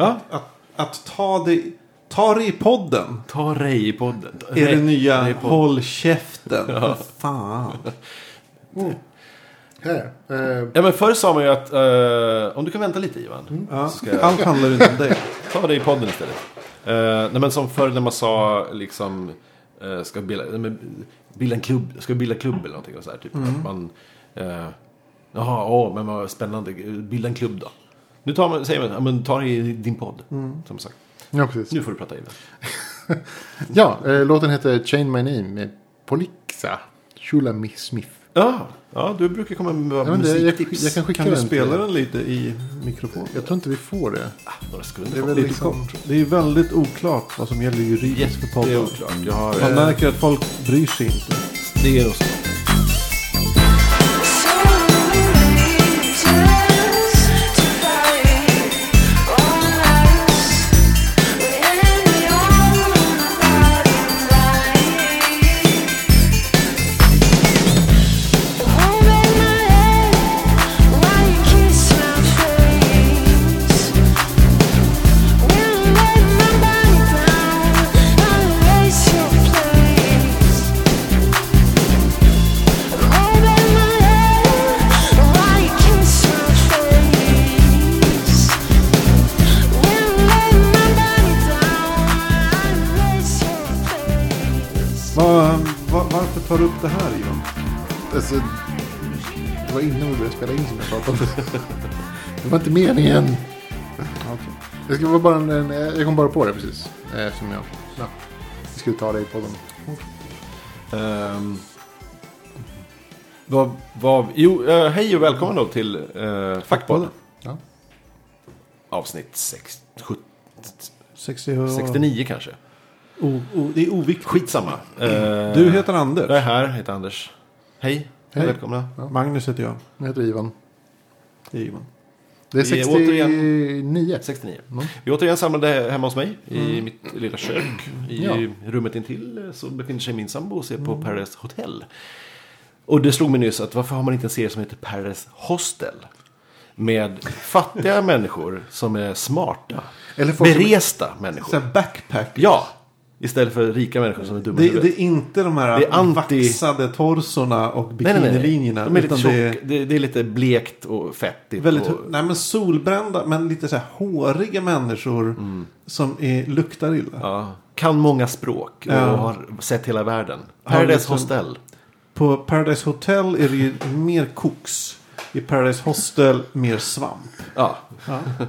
Ja, att, att ta det, ta det i podden. Ta Ray i podden. Är det nya podden. håll käften. Vad fan. Här. Eh, Ja men förr sa man ju att eh, om du kan vänta lite Ivan. Ja, Så ska jag- Allt handlar inte om dig. Ta det i podden istället. Uh, nej men som förr när man sa liksom eh, ska bilda, nej, bilda en klubb, ska bilda klubb eller någonting och så här, typ. Att man, uh, jaha, åh, men vad spännande, bilda en klubb då. Nu tar man, säger man, ja, men ta det i din podd. Som sagt. ja, precis. Nu får du prata Ivan. Ja, eh, låten heter Chain My Name med Polixa. Shula Smith. Ja, ja, du brukar komma med vet inte, jag, musiktips. jag kan skicka Kan du den spela den lite i mikrofon? Jag tror inte vi får det. Några sekunder. Det är väl Lite liksom... kort. Det är väldigt oklart vad som gäller juridiskt för Det är podden. oklart. Jag har, Man eh, märker att folk bryr sig inte. det är nog så. Började spela in som jag pratade. Det var inte meningen. Det ska vara bara en, en, jag kom bara på det precis. Eh, som jag, ja, vi skulle ta det i podden. Um, vad, vad, jo, eh, hej och välkommen då till uh, Fackpodden. Ja. Avsnitt sex, sjut- 60, 69 kanske. O, o, det är oviktigt. Skitsamma. Uh, Du heter Anders. Jag är här, heter Anders. Hej, Hej. välkomna. Magnus heter jag. Jag heter Ivan. Det är Ivan. Det är Vi är 69. 69. Mm. Vi är återigen samlade hemma hos mig i mitt lilla kök. I Ja. rummet intill eh, så befinner sig min sambo och ser på Paradise Hotel. Och det slog mig nyss att varför har man inte en serie som heter Paradise Hostel? Med fattiga människor som är smarta. Eller folk som- Beresta människor. Så här backpack. Ja, istället för rika människor som är dumma Det, det är inte de här Det är anti- vaxade torsorna och Nej, nej, nej. bikinilinjerna. De är lite utan tjock, det är det, är lite blekt och fettigt. väldigt, och, nej men solbrända, men lite så här håriga människor som är, luktar illa. Mm. ja, kan många språk och Ja. har sett hela världen. Paradise liksom- Hostel. På Paradise Hotel är det ju mer koks. I Paradise Hostel mer svamp. Ja. Eh,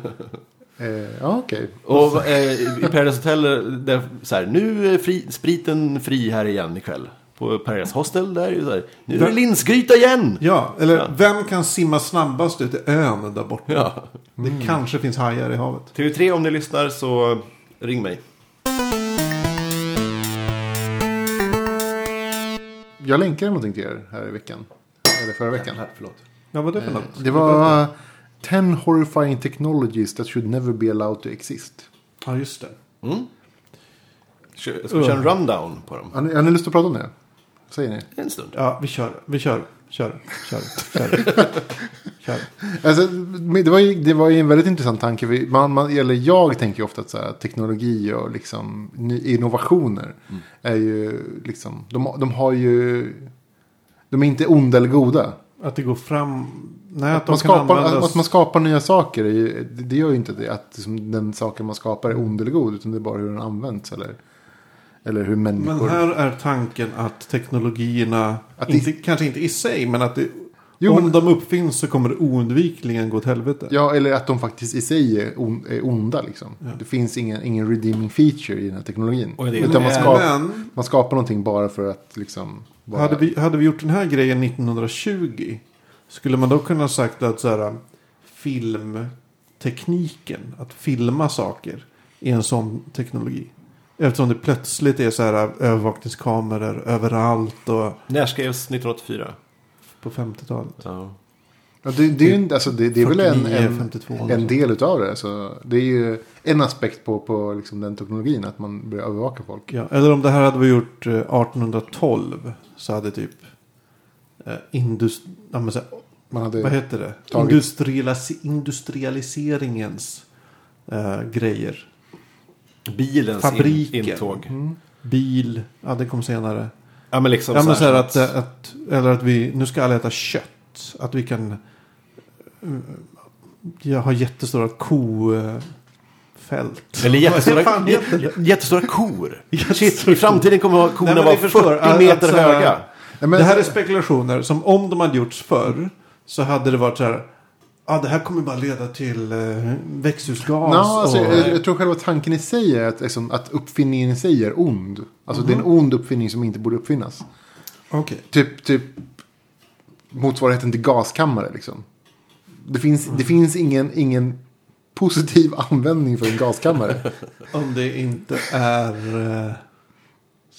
ja, okej. Och eh, i Paradise Hotel, där, så här, nu är fri, spriten fri här igen ikväll. På Paradise Hostel, där är det så här, nu är det linsgryta igen! Ja, eller Ja. vem kan simma snabbast ut i ön där borta? Ja. Det kanske finns hajar i havet. TV3 om ni lyssnar så ring mig. Jag länkade någonting till er här i veckan. Eller förra veckan. förlåt. Ja, vad är det för något? Eh, Det var 10 horrifying technologies that should never be allowed to exist. Ja, just det. Ska ska vi köra en rundown på dem? Har ni, har ni lust att prata om det? Säger ni? En stund. Ja, vi kör. Vi kör. Kör. Kör. Kör. kör. Alltså, det, var ju, det var ju en väldigt intressant tanke. Man, man, eller jag tänker ju ofta att så här, teknologi och liksom, ny, innovationer är ju liksom, de, de har ju, de är inte onda eller goda. Att det går fram. Nej, att, Att man, skapar, användas. att man skapar nya saker, ju, det, det gör ju inte det, att liksom, den saken man skapar är ond eller god. Utan det är bara hur den används eller, eller hur människor... Men här är tanken att teknologierna, Att det- inte, kanske inte i sig, men att det, Jo, om men- de uppfinns så kommer det oundvikligen gå åt helvete. Ja, eller att de faktiskt i sig är, on, är onda. Liksom. Det finns ingen, ingen redeeming feature i den här teknologin. Del- Utan man, skap, Men man skapar någonting bara för att liksom... Bara, hade vi, hade vi gjort den här grejen 1920 skulle man då kunna ha sagt att så här, filmtekniken, att filma saker, är en sån teknologi. Eftersom det plötsligt är så här övervakningskameror överallt och När skrevs 1984? på 50-talet. Ja. Ja, det, det är, ju alltså, det, det är väl en, 49, en, 52. en del utav det. Så det är ju en aspekt på, på liksom den teknologin. Att man börjar övervaka folk. Ja, eller om det här hade vi gjort eh, 1812 så hade typ eh, indust ja, men så Man hade, vad heter det? Tagit- Industrialis industrialiseringens eh, grejer. Bilens Fabriken. In, intåg. Bil, ja det kom senare. Ja men liksom Ja men så här så att, eh, att, eller att vi, nu ska alla äta kött. Att vi kan eh, jag har jättestora kofält. Eller jättestora, fan jättestora kor. Shit, i framtiden kommer korna vara ni förstår, 40 att- meter att höga. Men, det här är spekulationer som om de hade gjorts förr så hade det varit så här. Ja, det här kommer bara leda till eh, växthusgas. Ja, alltså, och, jag, jag tror själva tanken i sig är att, liksom, att uppfinningen i sig är ond. Alltså det är en ond uppfinning som inte borde uppfinnas. Okej. Typ, typ motsvarigheten till gaskammare liksom. Det finns, det finns ingen, ingen positiv användning för en gaskammare. Om det inte är eh,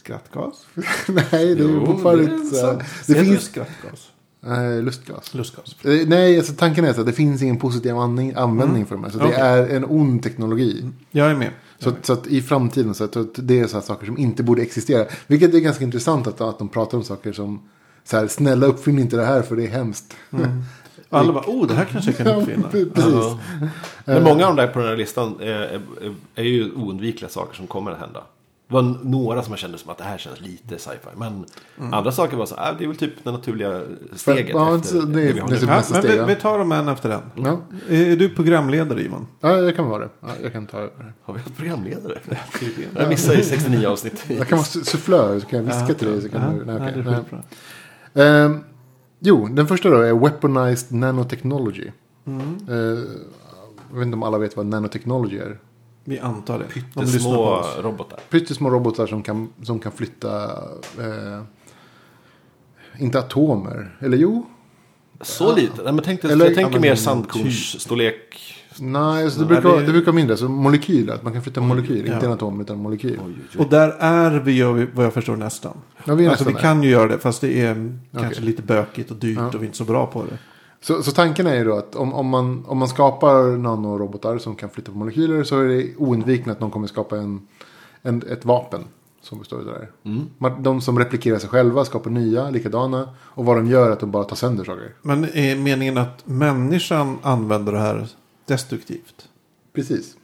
skrattgas. Nej, det är ju fortfarande inte så. Det Heter finns skrattgas. eh, lustgas. Lustgas. Eh, Nej, alltså tanken är så att det finns ingen positiv användning, användning för de här. Så det Okej. är en ond teknologi. Jag är med. Så, att- så att i framtiden så att, så att det är så här saker som inte borde existera. Vilket är ganska intressant att, att de pratar om saker som så här, snälla uppfinn inte det här för det är hemskt. Alla bara, oh det här kanske jag kan uppfinna. Precis. Ja. Men många av de där på den här listan är, är, är ju oundvikliga saker som kommer att hända. Det var några som jag kände som att det här känns lite sci-fi. Men andra saker var så här, det är väl typ det naturliga steget. ja, efter så det är- vi har det är nu. så- Ja, nästa men vi, ja. vi tar dem en efter en. Ja. Är du programledare Ivan? ja, det kan vara det. Ja, jag kan ta det. Har vi haft programledare? Jag missade ju 69 avsnitt. Jag kan vara su- sufflör så kan jag viska Ja, till dig. Så kan ja, du, nej, ja, okej, det är nej. skitbra. Ehm, jo, den första då är Weaponized Nanotechnology. Mm. Eh, jag vet inte om alla vet vad nanotechnology är. Vi antar det. Det De robotar. Pyttesmå robotar som kan, som kan flytta, eh, inte atomer, eller jo? Så lite? Nej, men tänk, Eller- jag tänker ja, men mer typ. sandkornsstorlek. Nej, alltså det, brukar, det- det brukar vara mindre. Så molekyler, att man kan flytta molekyl. ja. Inte en atom, utan en molekyl. Och där är vi, gör vi vad jag förstår, nästan. Ja, vi är Alltså nästan vi kan ju göra det, fast det är kanske Okej. lite bökigt och dyrt Ja. och vi är inte så bra på det. Så, så tanken är ju då att om, om, man, om man skapar nanorobotar som kan flytta på molekyler så är det oundvikligt att de kommer skapa en, en, ett vapen som består av det där. Man- De som replikerar sig själva skapar nya, likadana. Och vad de gör är att de bara tar sönder saker. Men är meningen att människan använder det här destruktivt? Precis.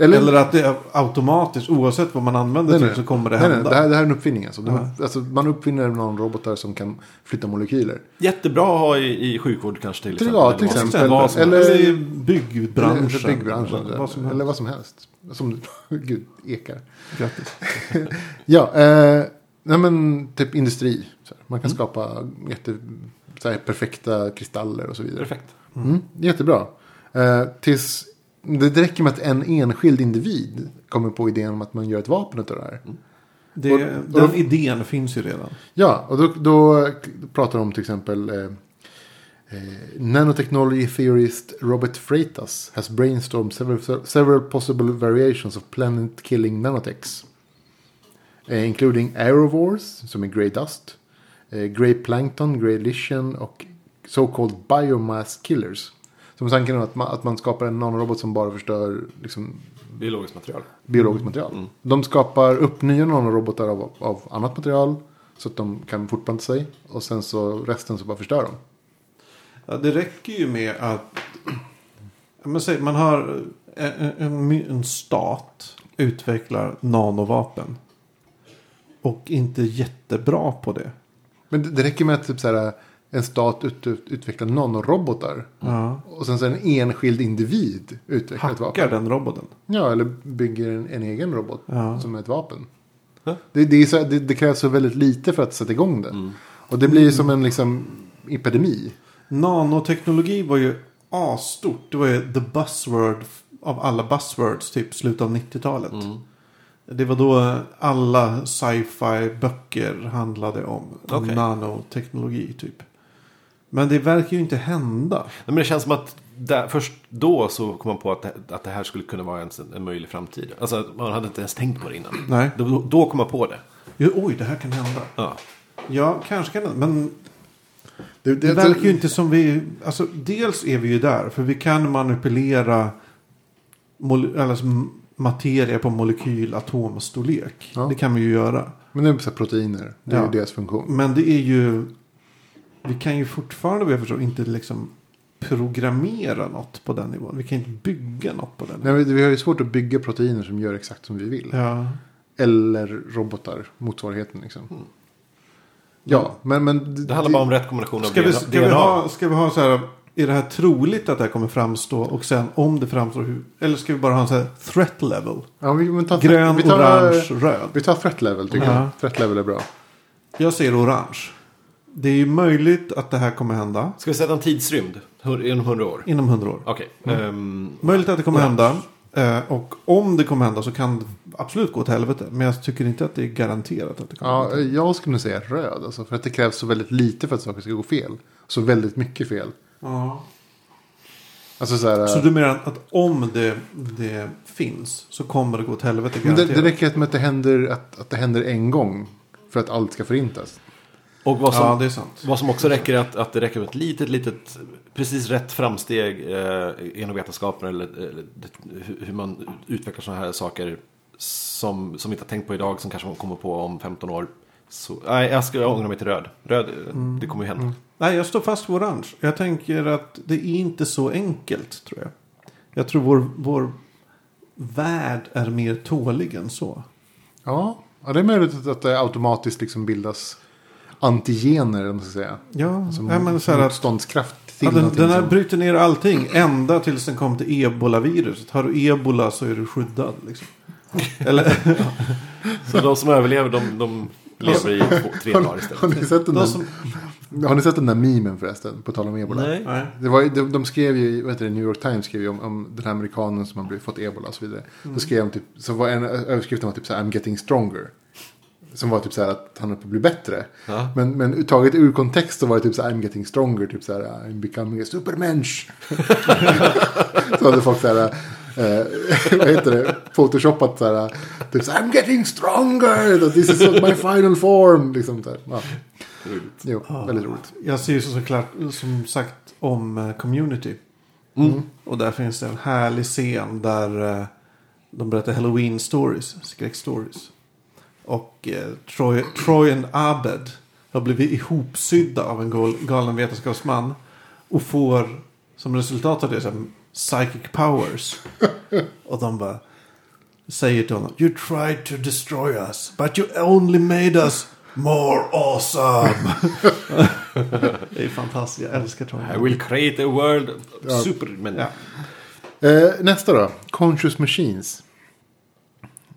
Eller, att det är automatiskt, oavsett vad man använder Nej, till nej. så kommer det nej, hända? nej, det, här, det här är en uppfinning. Alltså. Ja. alltså, man uppfinner nanorobotar som kan flytta molekyler. Jättebra att ha i, i sjukvård kanske till exempel. ja, till Eller exempel. Eller- helst. Eller i byggbranschen. Eller byggbranschen. Vad, vad som helst. eller vad som helst. Som, gud, ekar. Grattis. Ja, eh, nej men typ industri. Så här. Mm. Man kan skapa jätte, så här, perfekta kristaller och så vidare. Perfekt. Mm, jättebra. Eh, tills det räcker med att en enskild individ kommer på idén om att man gör ett vapen av det här. Det, Och- den och- idén finns ju redan. Ja, och då, då pratar de om till exempel eh, eh, Nanotechnology theorist Robert Freitas has brainstormed several, several possible variations of planet-killing nanotechs. Eh, including aerovores, som är grey dust, eh, grey plankton, grey lesion och so-called biomass killers. Som tanken är att man, att man skapar en nanorobot som bara förstör liksom, Biologiskt material. biologiskt material. De skapar upp nya nanorobotar av, av annat material. Så att de kan fortplanta sig. Och sen så resten så bara förstör de. Ja, det räcker ju med att men säg, man har en, en, en stat utvecklar nanovapen. Och inte jättebra på det. Men det, det räcker med att typ så här, en stat ut, ut, utvecklar nanorobotar. Ja. Och sen så en enskild individ utvecklar ett vapen. Hackar den roboten. Ja, eller bygger en, en egen robot Ja. som är ett vapen. Ja. Det, det, så, det, det krävs så väldigt lite för att sätta igång det. Och det blir ju som en liksom epidemi. Nanoteknologi var ju asstort. Det var ju the buzzword av alla buzzwords typ slutet av 90-talet. Det var då alla sci-fi böcker handlade om Okej. nanoteknologi typ. Men det verkar ju inte hända. Nej, men det känns som att där, först då så kom man på att det, att det här skulle kunna vara en, en möjlig framtid. Alltså man hade inte ens tänkt på det innan. Nej. Då, då kom man på det. Jo, oj, det här kan hända. Ja. Ja, kanske kan det. Men Det, det verkar ju inte som vi... Alltså, dels är vi ju där. För vi kan manipulera mol- alltså, materia på molekyl atomstorlek. Ja. Det kan vi ju göra. Men det är proteiner. Det är Ja. ju deras funktion. Men det är ju... Vi kan ju fortfarande, vad jag förstår, inte liksom programmera något på den nivån. Vi kan inte bygga något på den nivån. Nej, vi har ju svårt att bygga proteiner som gör exakt som vi vill. Ja. Eller robotar, motsvarigheten liksom. Ja, men... men Det handlar bara om rätt kombination av Ska vi, DNA. ska, vi ha, ska vi ha så här. Är det här troligt att det här kommer framstå? Och sen om det framstår hur? Eller ska vi bara ha en så här threat level? ja, vi, men tar, Grön, vi tar, orange, röd. Vi tar threat level tycker Ja. jag. Threat level är bra. Jag ser orange. Det är ju möjligt att det här kommer hända Ska vi sätta en tidsrymd? Inom 100 år? inom hundra år. Okej. Mm. ehm, Möjligt att det kommer Orange. hända. Eh, och om det kommer hända så kan det absolut gå åt helvete. Men jag tycker inte att det är garanterat att det kommer Ja, åt jag skulle säga röd. Alltså, för att det krävs så väldigt lite för att saker ska gå fel. Så väldigt mycket fel. Ja. Alltså så här, Så du menar att om det, det finns så kommer det gå åt helvete men det, garanterat? det räcker med att det, händer, att, att det händer en gång. För att allt ska förintas. Och vad som, Ja, det är sant. vad som också räcker är att, att det räcker med ett litet, litet, precis rätt framsteg eh, inom vetenskapen eller, eller det, hur- man utvecklar sådana här saker som, som vi inte har tänkt på idag, som kanske man kommer på om 15 år. Så, nej, jag ska ångra mig till röd. Röd, eh, Mm. det kommer ju hända. Nej, jag står fast vid orange. Jag tänker att det är inte så enkelt tror jag. Jag tror vår, vår värld är mer tålig än så. Ja, ja det är möjligt att det automatiskt liksom bildas antigener. Om man ska säga. Ja, Alltså nej, men så här att motståndskraft till ja, den, den här som- bryter ner allting ända tills den kommer till ebola-viruset. Har du ebola så är du skyddad. Liksom. Eller, Så de som överlever, de, de lever i två, tre dagar Har istället. ni, sett den de där, som, har ni sett den där memen förresten? På tal om ebola. Nej. Det var, de, de skrev ju, vad heter det, New York Times skrev ju om, om den här amerikanen som har blivit, fått ebola och så vidare. Så skrev de typ, så var en överskrift var typ så här, I'm getting stronger. Som var typ så här att han höll på att bli bättre. Ja. Men, men taget ur kontext så var det typ så här, I'm getting stronger. Typ så här, I'm becoming a supermensch. så hade folk så här, eh, vad heter det, photoshopat så här, typ så här, I'm getting stronger. This is my final form. Liksom så här. Ja. Jo, väldigt roligt. Jag ser ju så såklart som sagt om eh, community. Och där finns det en härlig scen där eh, de berättar Halloween stories, skräckstories. Och eh, Troy, Troy and Abed har blivit ihopsydda av en gal, galen vetenskapsman. Och får som resultat av det så här, psychic powers. och de bara säger till honom. You tried to destroy us. But you only made us more awesome. det är fantastiskt. Jag älskar Troy. I will create a world Ja. super... Men, Ja. Eh, nästa då. Conscious Machines.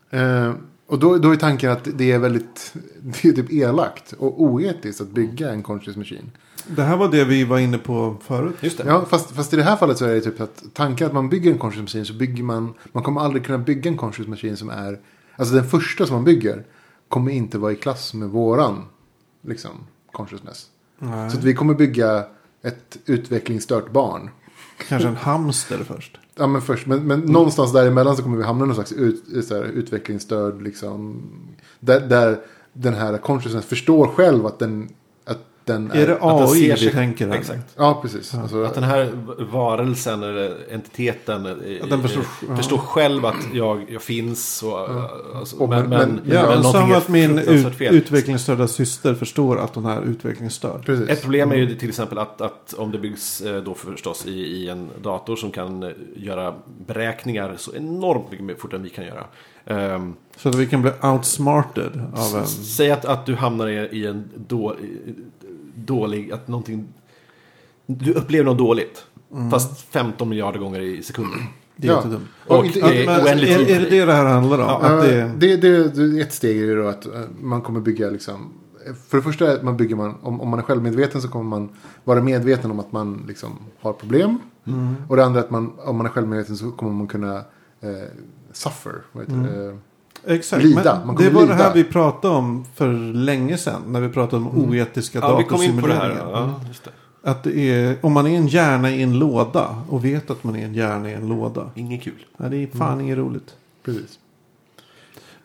Eh, och då, då är tanken att det är väldigt det är typ elakt och oetiskt att bygga en Conscious Machine. Det här var det vi var inne på förut. Just det. Ja, fast, fast i det här fallet så är det typ att tanken att man bygger en Conscious Machine så bygger man. Man kommer aldrig kunna bygga en Conscious Machine som är. Alltså den första som man bygger kommer inte vara i klass med våran liksom consciousness. Nej. Så att vi kommer bygga ett utvecklingsstört barn. Kanske en hamster först. Ja men först, men, men någonstans däremellan så kommer vi hamna i någon slags ut, så här, utvecklingsstörd liksom. Där, där den här consciousness förstår själv att den, den Är det Att den AI ser vi tänker här? Exakt. Ja precis. Alltså, Att den här varelsen eller entiteten eh, den förstår- eh, förstår själv att jag, jag finns. Och, alltså, Och men, men- men, men- men, Ja, någonting som är att min ut, utvecklingsstörda syster förstår att hon är utvecklingsstörd. precis. Ett problem är ju till exempel att, att om det byggs eh, då förstås i, i en dator som kan göra beräkningar så enormt mycket mer fort än vi kan göra. Ehm, Så att vi kan bli outsmarted av en... Säg att, att du hamnar i, i en då, i- dålig, att någonting, du upplever något dåligt. Fast 15 miljarder gånger i sekunden. Det är Ja. Och Och inte- det men, är är, är det det det här handlar om? Ja. att det, Eh, det, det, det, ett steg är ju då att eh, man kommer bygga liksom. För det första är man bygger man, om, om man är självmedveten så kommer man vara medveten om att man liksom har problem. Mm. Och det andra är att man, om man är självmedveten så kommer man kunna eh, suffer. Vad heter det? Exakt. Lida. Man det var det här lida. vi pratade om för länge sedan. När vi pratade om oetiska Ja, vi kom in på det här. datorsimuleringar. Ja, det. Att det är, om man är en hjärna i en låda och vet att man är en hjärna i en låda. Inget kul. Nej, det är fan inget roligt. precis.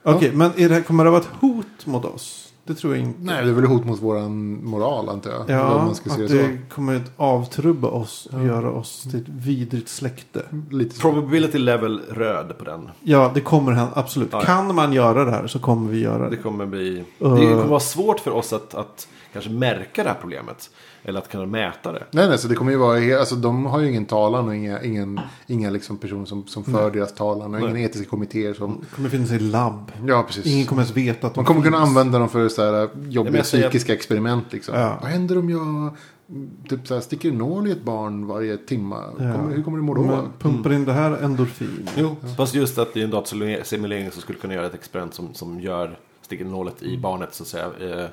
Okej, men är det här, kommer det vara ett hot mot oss? Det tror jag inte. Nej, det är väl hot mot våran moral antar jag. Ja, man ska se att det det kommer att avtrubba oss och göra oss till ett vidrigt släkte. Lite. Probability level röd på den. Ja, det kommer hända. Absolut. Ja, ja. Kan man göra det här så kommer vi göra Det det. kommer bli... Uh. Det kommer vara svårt för oss att, att kanske märka det här problemet. Eller att kunna mäta det. Nej, nej, så det kommer ju vara, alltså de har ju ingen talan och inga, ingen, inga liksom personer som, som för deras talan och ingen etiska kommittéer som, Det kommer finnas i labb. ja precis. Ingen kommer ens veta att de Man kommer kunna finns. använda dem för så här Ja, jobbiga säger att- psykiska experiment liksom. Ja. Vad händer om jag typ så här, sticker en nål i ett barn varje timma? Ja. Kommer, hur kommer det må då? Men pumpar in det här endorfin. Jo, fast just att det är en datorsimulering som skulle kunna göra ett experiment som, som gör sticker nålet i barnet så att säga. Eh,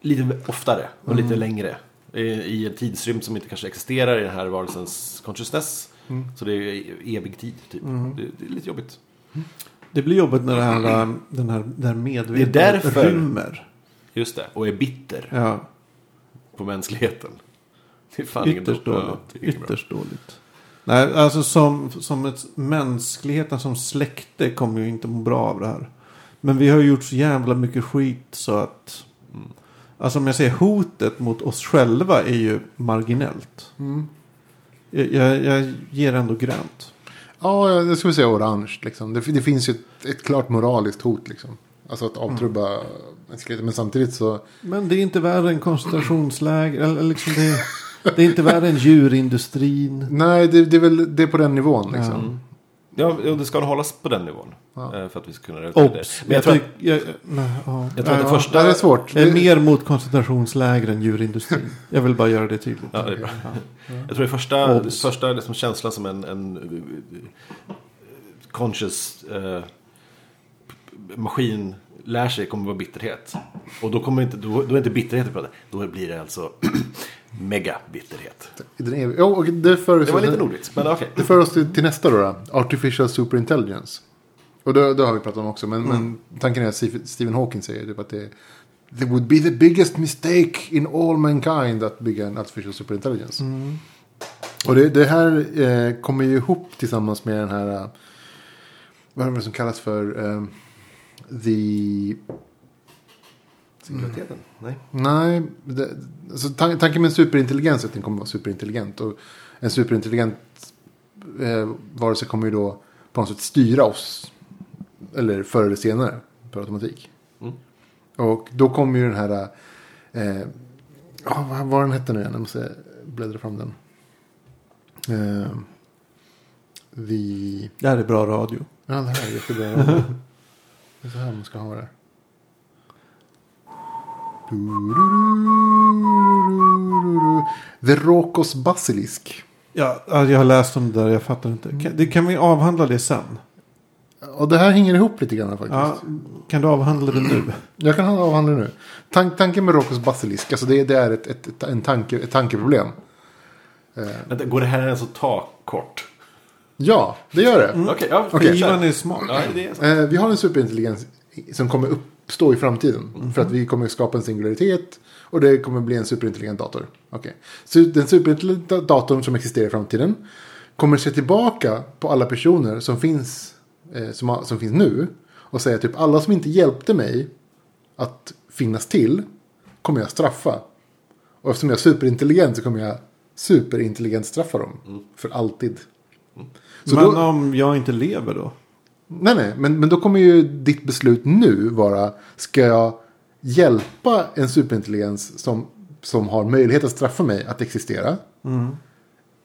lite oftare och lite längre. I, en tidsrymd som inte kanske existerar i den här varelsens consciousness. Så det är evig tid typ. Det, det är lite jobbigt. Det blir jobbigt när det här, den här, det här medvetandet Det är därför- rymmer. Just det, och är bitter Ja, på mänskligheten. Det är fan ytterst ja, dåligt. är inget bra. Ytterst dåligt. Nej, alltså som, som ett mänskligheten som släkte kommer ju inte må bra av det här. Men vi har gjort så jävla mycket skit så att... Alltså om jag säger hotet mot oss själva är ju marginellt. Mm. Jag, jag, jag ger ändå grönt. Ja, jag skulle säga orange. Liksom. Det, det finns ju ett, ett klart moraliskt hot. Liksom. Alltså att avtrubba mänskligheten. Men samtidigt så... Men det är inte värre än koncentrationsläger. Eller liksom det, det är inte värre än djurindustrin. Nej, det, det är väl det är på den nivån. Liksom. Ja, ja, det ska hållas på den nivån. Ja. eh, För att vi ska kunna relatera det. Men jag tror att, jag, nej, ja. jag tror att det Ja, första... Det är svårt. Jag är mer mot koncentrationsläger än djurindustrin. Jag vill bara göra det tydligt. Ja, det är bra. Jag tror det första, Obs. första liksom känslan som en, en eh, conscious eh, maskin lär sig kommer vara bitterhet. Och då, kommer inte, då, då är inte bitterhet vi pratar Då blir det alltså mega bitterhet. Den är, ja, och det, för, Det var lite nordligt, men okej. Det för oss till, till nästa då, då. Artificial Superintelligence. Och det, det har vi pratat om också. Men, men tanken är att Stephen Hawking säger typ att det It would be the biggest mistake in all mankind att bygga en artificial superintelligence. Och det, det här eh, kommer ju ihop tillsammans med den här, eh, vad är det som kallas för, eh, the, Singulariteten? Nej. nej, det, alltså tan tanken med en superintelligens är att den kommer vara superintelligent. Och en superintelligent eh, varelse kommer ju då på något sätt styra oss. Eller förr eller senare, per automatik. Mm. Och då kommer ju den här, eh, ja, vad var den hette nu igen? Jag måste bläddra fram den. Eh, the... Det här är bra radio. Ja, det här är jättebra. det är så här man ska ha det. The Rokos Basilisk. Ja, ja, jag har läst om det där, jag fattar inte. Kan, det, kan vi avhandla det sen? Och det här hänger ihop lite grann faktiskt. Ja, kan du avhandla det nu? Jag kan avhandla det nu. Tank, tanken med Rokos Basilisk, alltså det, det är ett, ett, ett, en tanke, ett tankeproblem. Vänta, går det här ens att ta kort? Ja, det gör det. Okej, ja. Okej. Ivan är smart. Ja, det är så. Eh, vi har en superintelligens som kommer uppstå i framtiden. För att vi kommer skapa en singularitet. Och det kommer bli en superintelligent dator. Okej. Så den superintelligenta datorn som existerar i framtiden. Kommer se tillbaka på alla personer som finns, eh, som, som finns nu. Och säga typ alla som inte hjälpte mig att finnas till. Kommer jag straffa. Och eftersom jag är superintelligent så kommer jag superintelligent straffa dem. För alltid. Så Men då- om jag inte lever då? Nej, nej, men, men då kommer ju ditt beslut nu vara, ska jag hjälpa en superintelligens som, som har möjlighet att straffa mig att existera?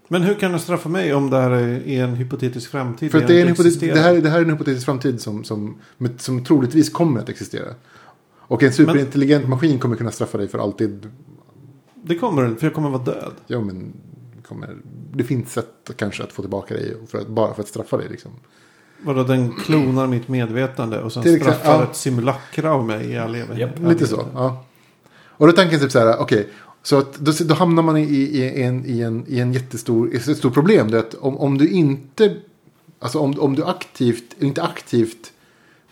Men hur kan du straffa mig om det här är en hypotetisk framtid? För att det, är en existerar? det, här, det här är en hypotetisk framtid som, som, som troligtvis kommer att existera. Och en superintelligent maskin kommer kunna straffa dig för alltid. Det kommer den, för jag kommer vara död. Ja, men kommer, det finns sätt kanske att få tillbaka dig för att, bara för att straffa dig. Liksom. Vadå, den klonar mitt medvetande och sen Till exempel- straffar ja. ett simulakra av mig i all evighet. Japp. Lite så, ja. Och då är tanken typ så här, okej. så att då, då hamnar man i, i, en, i, en, i en jättestor, i ett stort problem. Det är att om, om du inte, alltså om, om du aktivt, inte aktivt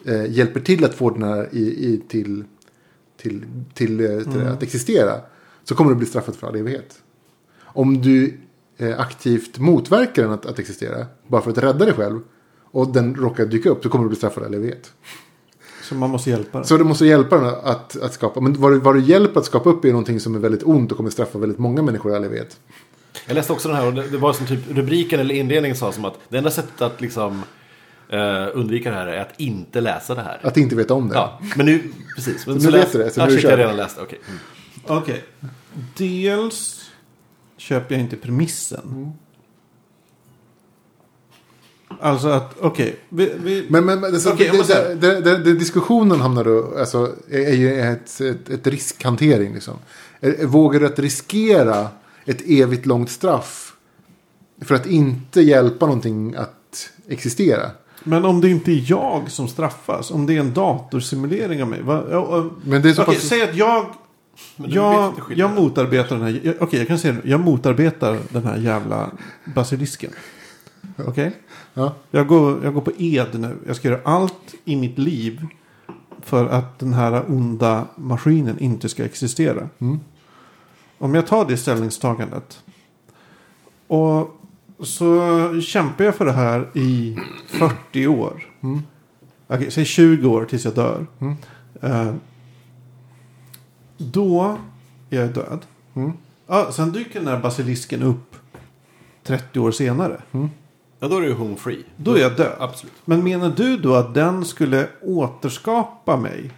eh, hjälper till att få den här i, i, till, till, till, eh, till att existera. Så kommer du bli straffad för all evighet. Om du aktivt motverkar den att, att existera, bara för att rädda dig själv. Och den råkar dyka upp, så kommer du bli straffad all evighet. Så man måste hjälpa den. Så du måste hjälpa den att, att skapa. Men vad du, vad du hjälper att skapa upp är någonting som är väldigt ont och kommer straffa väldigt många människor i all evighet. Jag läste också den här och det, det var som typ rubriken eller inledningen sa som att det enda sättet att liksom eh, undvika det här är att inte läsa det här. Att inte veta om det. Ja, men nu, precis. Men Nu läs- vet du det, så nu shit, kör jag redan läst det. Okej. Mm. Okej. dels köper jag inte premissen. Alltså att, okej. vi, Men, men, men alltså, man det, det, det, det, diskussionen hamnar då, alltså, är, ju ett, ett, ett riskhantering. Liksom. Vågar du att riskera ett evigt långt straff för att inte hjälpa någonting att existera? Men om det inte är jag som straffas, om det är en datorsimulering av mig. Va, Men det är så okej, pass... säg att jag, jag, jag motarbetar den här, jag- okej jag kan säga jag motarbetar den här jävla basilisken. Okej? Ja. Jag, går, jag går på ed nu, jag ska göra allt i mitt liv för att den här onda maskinen inte ska existera. Mm. Om jag tar det ställningstagandet. Och så kämpar jag för det här i 40 år. Mm. Okej, säg 20 år tills jag dör. Mm. Eh, då är jag död. Mm. Ja, sen dyker den här basilisken upp 30 år senare. Ja, då är du home free. Då är jag död. Absolut. Men menar du då att den skulle återskapa mig?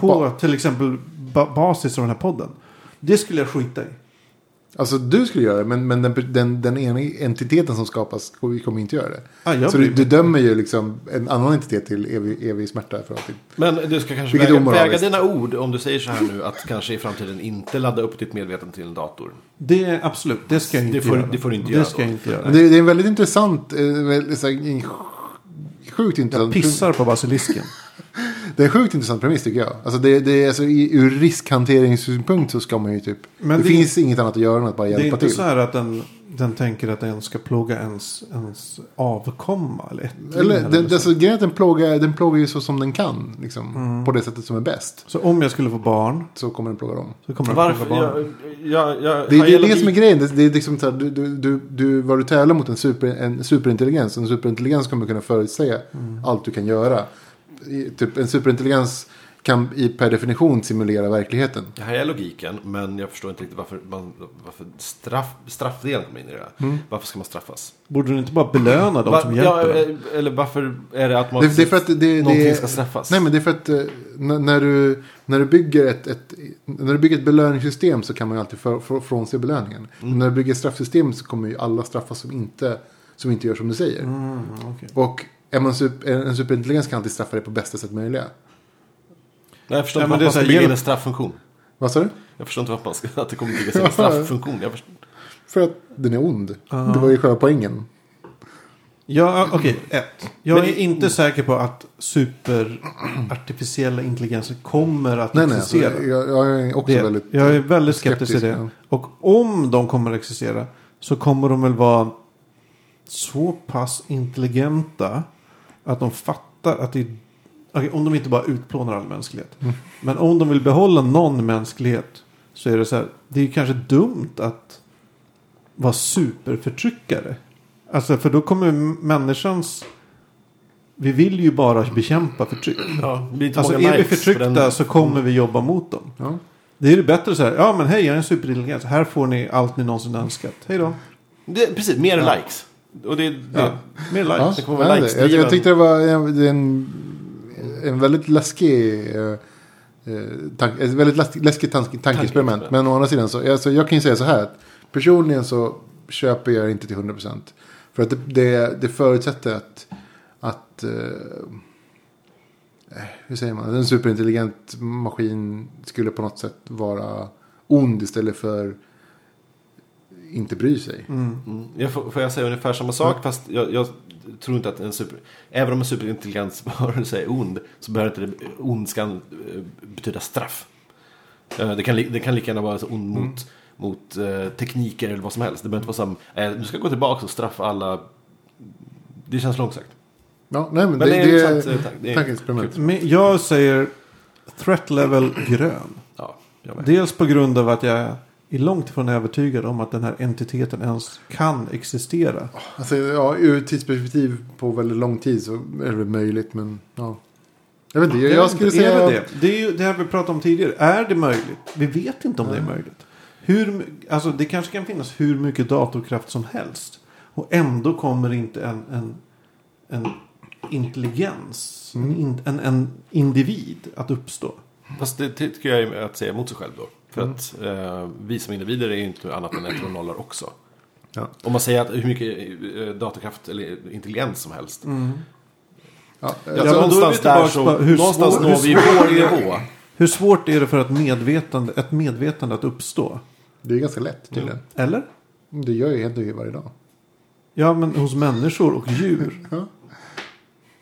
På Ba- till exempel ba- basis av den här podden. Det skulle jag skita i. Alltså du skulle göra det, men, men den, den, den ena entiteten som skapas kommer inte göra det. Ah, jag så du, du dömer ju liksom en annan entitet till evig, evig smärta för alltid. Men du ska kanske Vilket väga, väga dina ord om du säger så här nu att kanske i framtiden inte ladda upp ditt medvetande till en dator. Det är absolut, det ska jag inte Det får- göra. det får du inte det göra ska jag inte göra. Men det, det är en väldigt intressant, eh, väldigt, så här, en sjukt jag intressant. pissar på basilisken. Det är en sjukt intressant premiss tycker jag. Alltså det, det är, alltså, i, ur riskhanteringssynpunkt så ska man ju typ. Men det, det- finns inget annat att göra än att bara Det är hjälpa inte till. så här att den, den tänker att den ska plåga ens, ens avkomma. Eller, Eller, eller den, så. alltså, grejen är att den plågar, den plågar ju så som den kan. Liksom, Mm. På det sättet som är bäst. så om jag skulle få barn Så kommer den plåga dem. så kommer den Varför? plåga barn. Jag, jag, jag, Det, det är det som är grejen. Det, det är liksom så här, du, du, du, du, vad du tävlar mot en, super, en superintelligens. En superintelligens kommer kunna förutsäga Mm. allt du kan göra. Typ, en superintelligens kan i, per definition simulera verkligheten. Jag hajar logiken, men jag förstår inte riktigt varför, man, varför straff, straffdelen kommer in i det. här. Varför ska man straffas? Borde du inte bara belöna de Va- som ja, hjälper dig? eh, eller varför är det att man Det, det är för att det, det, någonting det, ska straffas? Nej men det är för att eh, när, när, du, när, du bygger ett, ett, när du bygger ett belöningssystem så kan man ju alltid för, för, frånse belöningen. Mm. Men när du bygger ett straffsystem så kommer ju alla straffas som inte, som inte gör som du säger. Mm, okej. Och är man super, en superintelligens kan alltid straffa dig på bästa sätt möjliga. Nej, jag förstår Ja, inte är varför man ska här, bygga in en strafffunktion. Vad sa du? Jag förstår inte varför man ska, att det kommer byggas in en strafffunktion. Jag förstår, För att den är ond. Det var ju själva poängen. Ja, okej. ett. Jag är inte säker på att superartificiella intelligenser kommer att Nej, nej. Alltså, existera. jag, jag är också det, väldigt... jag är väldigt skeptisk till det. skeptisk, Och om de kommer att existera så kommer de väl vara så pass intelligenta att de fattar att det okej, om de inte bara utplånar all mänsklighet. Mm. Men om de vill behålla någon mänsklighet så är det så här. Det är kanske dumt att vara superförtryckare. Alltså för då kommer människans... Vi vill ju bara bekämpa förtryck. ja, Alltså är vi likes för förtryckta den- så kommer vi jobba mot dem. Ja. Det är det bättre så här. Ja men hej jag är en superintelligens. Här får ni allt ni någonsin önskat. Hej då. Det, precis, mer likes. Och det, det, Ja. Mer likes. Ja, det kommer vara jag, vet inte. jag, jag tyckte det var en, en, en väldigt läskig... Eh, eh, tank, ett väldigt läskigt, läskigt tank, tankeexperiment. Men å andra sidan så, alltså, jag kan ju säga så här. Att personligen så köper jag inte till 100%. För att det, det, det förutsätter att... att eh, eh, hur säger man? En superintelligent maskin skulle på något sätt vara ond istället för inte bry sig. Mm. Jag får, får jag säga ungefär samma sak fast jag, jag tror inte att en super... Även om en superintelligens varelse är ond så behöver inte det, ondskan eh, betyda straff. Eh, Det kan, det kan lika gärna vara så ond mot, mot eh, tekniker eller vad som helst. Det behöver inte vara som, eh, du ska gå tillbaka och straffa alla. Det känns långsökt. Ja, nej, men, Men det, det är tank- det är tankeexperiment. Men jag säger threat level grön. Ja. Dels på grund av att jag är långt ifrån övertygad om att den här entiteten ens kan existera. Alltså, ja, ur ett tidsperspektiv på väldigt lång tid så är det möjligt. Men ja. Jag vet inte, jag, Jag skulle inte, säga... Är det, det? det är ju det här vi pratade om tidigare. Är det möjligt? Vi vet inte om det är möjligt. Hur, alltså det kanske kan finnas hur mycket datorkraft som helst. Och ändå kommer inte en, en, en intelligens, Mm. en, en, en individ att uppstå. Fast det tycker jag är att säga emot sig själv då. För att eh, vi som individer är ju inte annat än ettor och nollor också. Ja. Om man säger att hur mycket eh, datorkraft eller intelligens som helst. Ja, Ja, eh, någonstans där så, på hur någonstans svår- når vi vår nivå. Hur svårt är det för ett medvetande, ett medvetande att uppstå? det är ganska lätt tydligen. Eller? Det gör ju helt det varje dag. Ja, men hos människor och djur. Ja.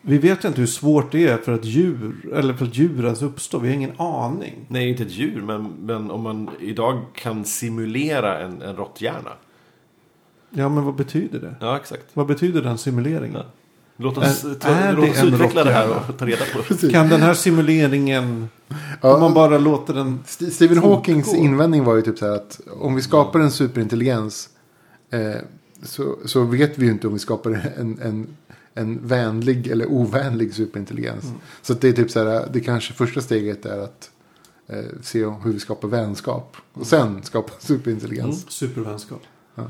Vi vet inte hur svårt det är för ett djur, eller för ett djur att uppstå. Vi har ingen aning. Nej, inte ett djur, men, men om man idag kan simulera en, en råtthjärna. Ja, men vad betyder det? Ja, exakt. Vad betyder den simuleringen? Ja. Låt oss, Är- ta, är låt det oss en utveckla det här och ta reda på. Kan den här simuleringen, Ja, om man bara låter den... St- Stephen? Hawkings invändning var ju typ så här att om vi skapar en superintelligens eh, så, så vet vi ju inte om vi skapar en, en, en vänlig eller ovänlig superintelligens. Mm. Så det är typ så här, det kanske första steget är att eh, se hur vi skapar vänskap. Och sen skapa superintelligens. Supervänskap. Ja.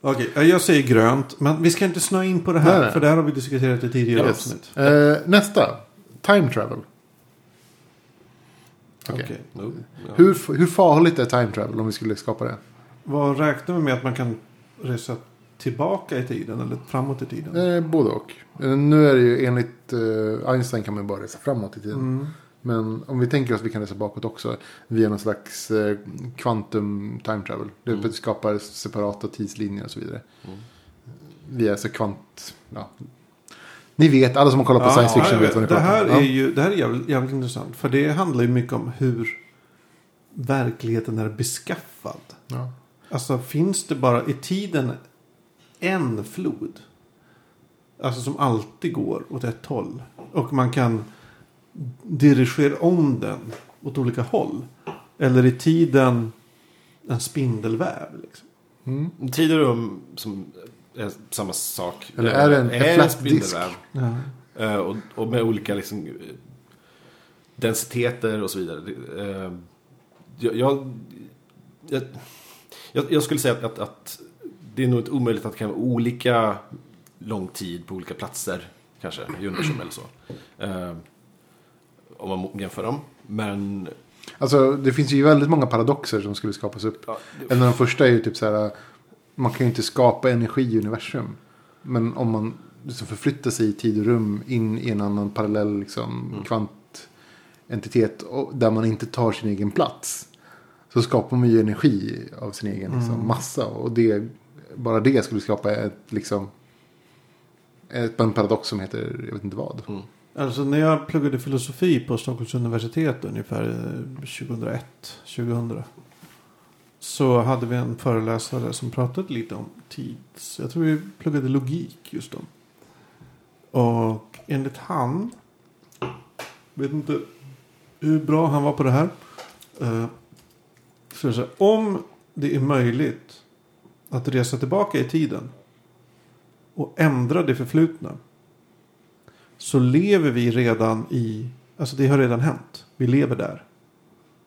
Okej, ja, jag säger grönt. Men vi ska inte snöa in på det här. Nej, nej. För det här har vi diskuterat i tidigare Yes. avsnitt. Eh, nästa, time travel. Okej. Okej. No, ja. Hur, hur farligt är time travel om vi skulle skapa det? Vad räknar vi med att man kan resa tillbaka i tiden eller framåt i tiden? Eh, både och. Eh, nu är det ju enligt eh, Einstein kan man bara resa framåt i tiden. Mm. Men om vi tänker oss att vi kan resa bakåt också. Via någon slags eh, quantum time travel. Det Mm. skapar separata tidslinjer och så vidare. Mm. Via så kvant... Ja. Ni vet, alla som har kollat på science fiction jag vet vad ni det pratar här om. är Ja. ju det här är jävligt, jävligt intressant. För det handlar ju mycket om hur verkligheten är beskaffad. Ja. Alltså finns det bara i tiden en flod? Alltså som alltid går åt ett håll. Och man kan dirigera om den åt olika håll. Eller i tiden en spindelväv. Liksom. Mm. Tid och rum som är samma sak. Eller är det en- en är flat spindelväv. Ja. Eh, och, och med olika liksom, densiteter och så vidare. Eh, jag, jag, jag, jag, jag skulle säga att, att, att det är nog inte omöjligt att det kan vara olika lång tid på olika platser. Kanske i universum eller så. Eh, om man jämför dem. Men Alltså det finns ju väldigt många paradoxer som skulle skapas upp. ja, det- En av de första är ju typ så här. Man kan ju inte skapa energi i universum. Men om man liksom förflyttar sig i tid och rum in i en annan parallell liksom, kvantentitet. Och, där man inte tar sin egen plats. Så skapar man ju energi av sin egen liksom, massa. Och det, bara det skulle skapa ett, liksom, ett, en paradox som heter, jag vet inte vad. mm. Alltså när jag pluggade filosofi på Stockholms universitet ungefär eh, 2001, 2000. Så hade vi en föreläsare som pratade lite om tid. Jag tror vi pluggade logik just då. Och enligt han. Vet inte hur bra han var på det här. Eh, så jag det här, om det är möjligt att resa tillbaka i tiden. Och ändra det förflutna så lever vi redan i, alltså det har redan hänt. Vi lever där.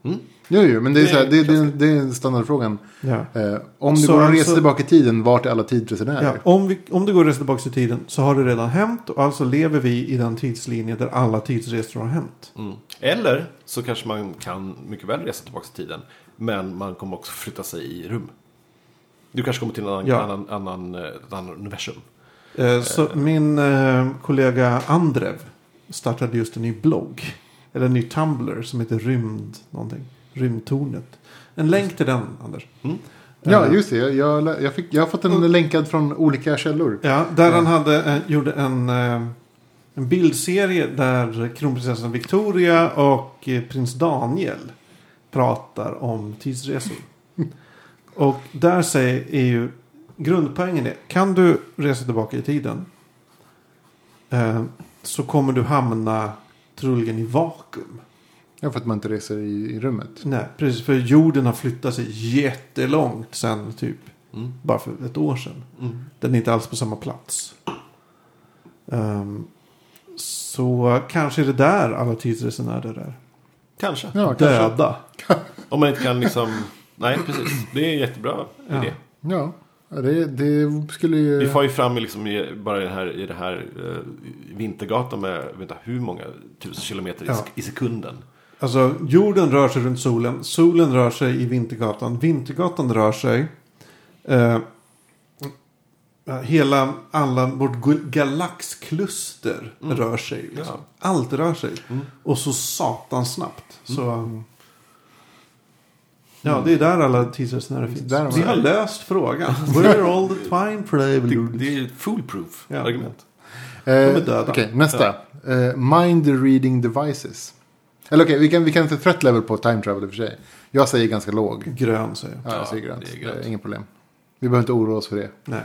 Mm. Jo, jo, men det är, så här, det, det, det är standardfrågan. Ja. Eh, om det går att resa alltså- tillbaka i tiden, vart är alla tidsresenärer? Ja, om, vi, om det går att resa tillbaka i tiden så har det redan hänt och alltså lever vi i den tidslinje där alla tidsresor har hänt. Mm. Eller så kanske man kan mycket väl resa tillbaka i tiden. Men man kommer också flytta sig i rum. Du kanske kommer till en annan, Ja. annan, annan, eh, ett annat universum. Eh, Så min eh, kollega Andrev startade just en ny blogg. Eller en ny Tumblr som heter Rymd någonting. Rymdtornet. En länk till den, Anders. Mm. Ja, Eh, just det. Jag, jag, jag, fick, jag har fått den länkad från olika källor. Ja, där han hade, eh, gjorde en, eh, en bildserie där kronprinsessan Victoria och eh, prins Daniel pratar om tidsresor. Och där säger är ju grundpoängen är, kan du resa tillbaka i tiden eh, så kommer du hamna troligen i vakuum. Ja, för att man inte reser i, i rummet. Nej, precis. För jorden har flyttat sig jättelångt sen typ Mm. bara för ett år sedan. Mm. Den är inte alls på samma plats. Ehm, så kanske är det där alla tidsresenärer är. Kanske. Ja, kanske. Döda. Om man inte kan liksom... Nej, precis. Det är en jättebra Ja. idé. Ja, det, det skulle ju... Vi får ju fram liksom i, bara i den här, i det här eh, Vintergatan med vet inte, hur många tusen kilometer i, Ja. i sekunden. Alltså jorden rör sig runt solen. Solen rör sig i Vintergatan. Vintergatan rör sig. Eh, hela, alla, vårt galaxkluster rör sig. Liksom. Ja. Allt rör sig. Och så satans snabbt. Så, Ja, det är där alla tidsresenärer finns. Där de Vi har löst frågan. Where all the time Det, travelers? det är foolproof Ja. argument. Eh, är döda. Okej, nästa. Eh, mind reading devices. Eller okej, vi kan, vi kan inte threat level på time travel i och för sig. Jag säger ganska låg. Grön säger jag. Ja, jag Ja, säger grönt. det är Det är grönt. inget problem. Vi behöver inte oroa oss för det. Nej.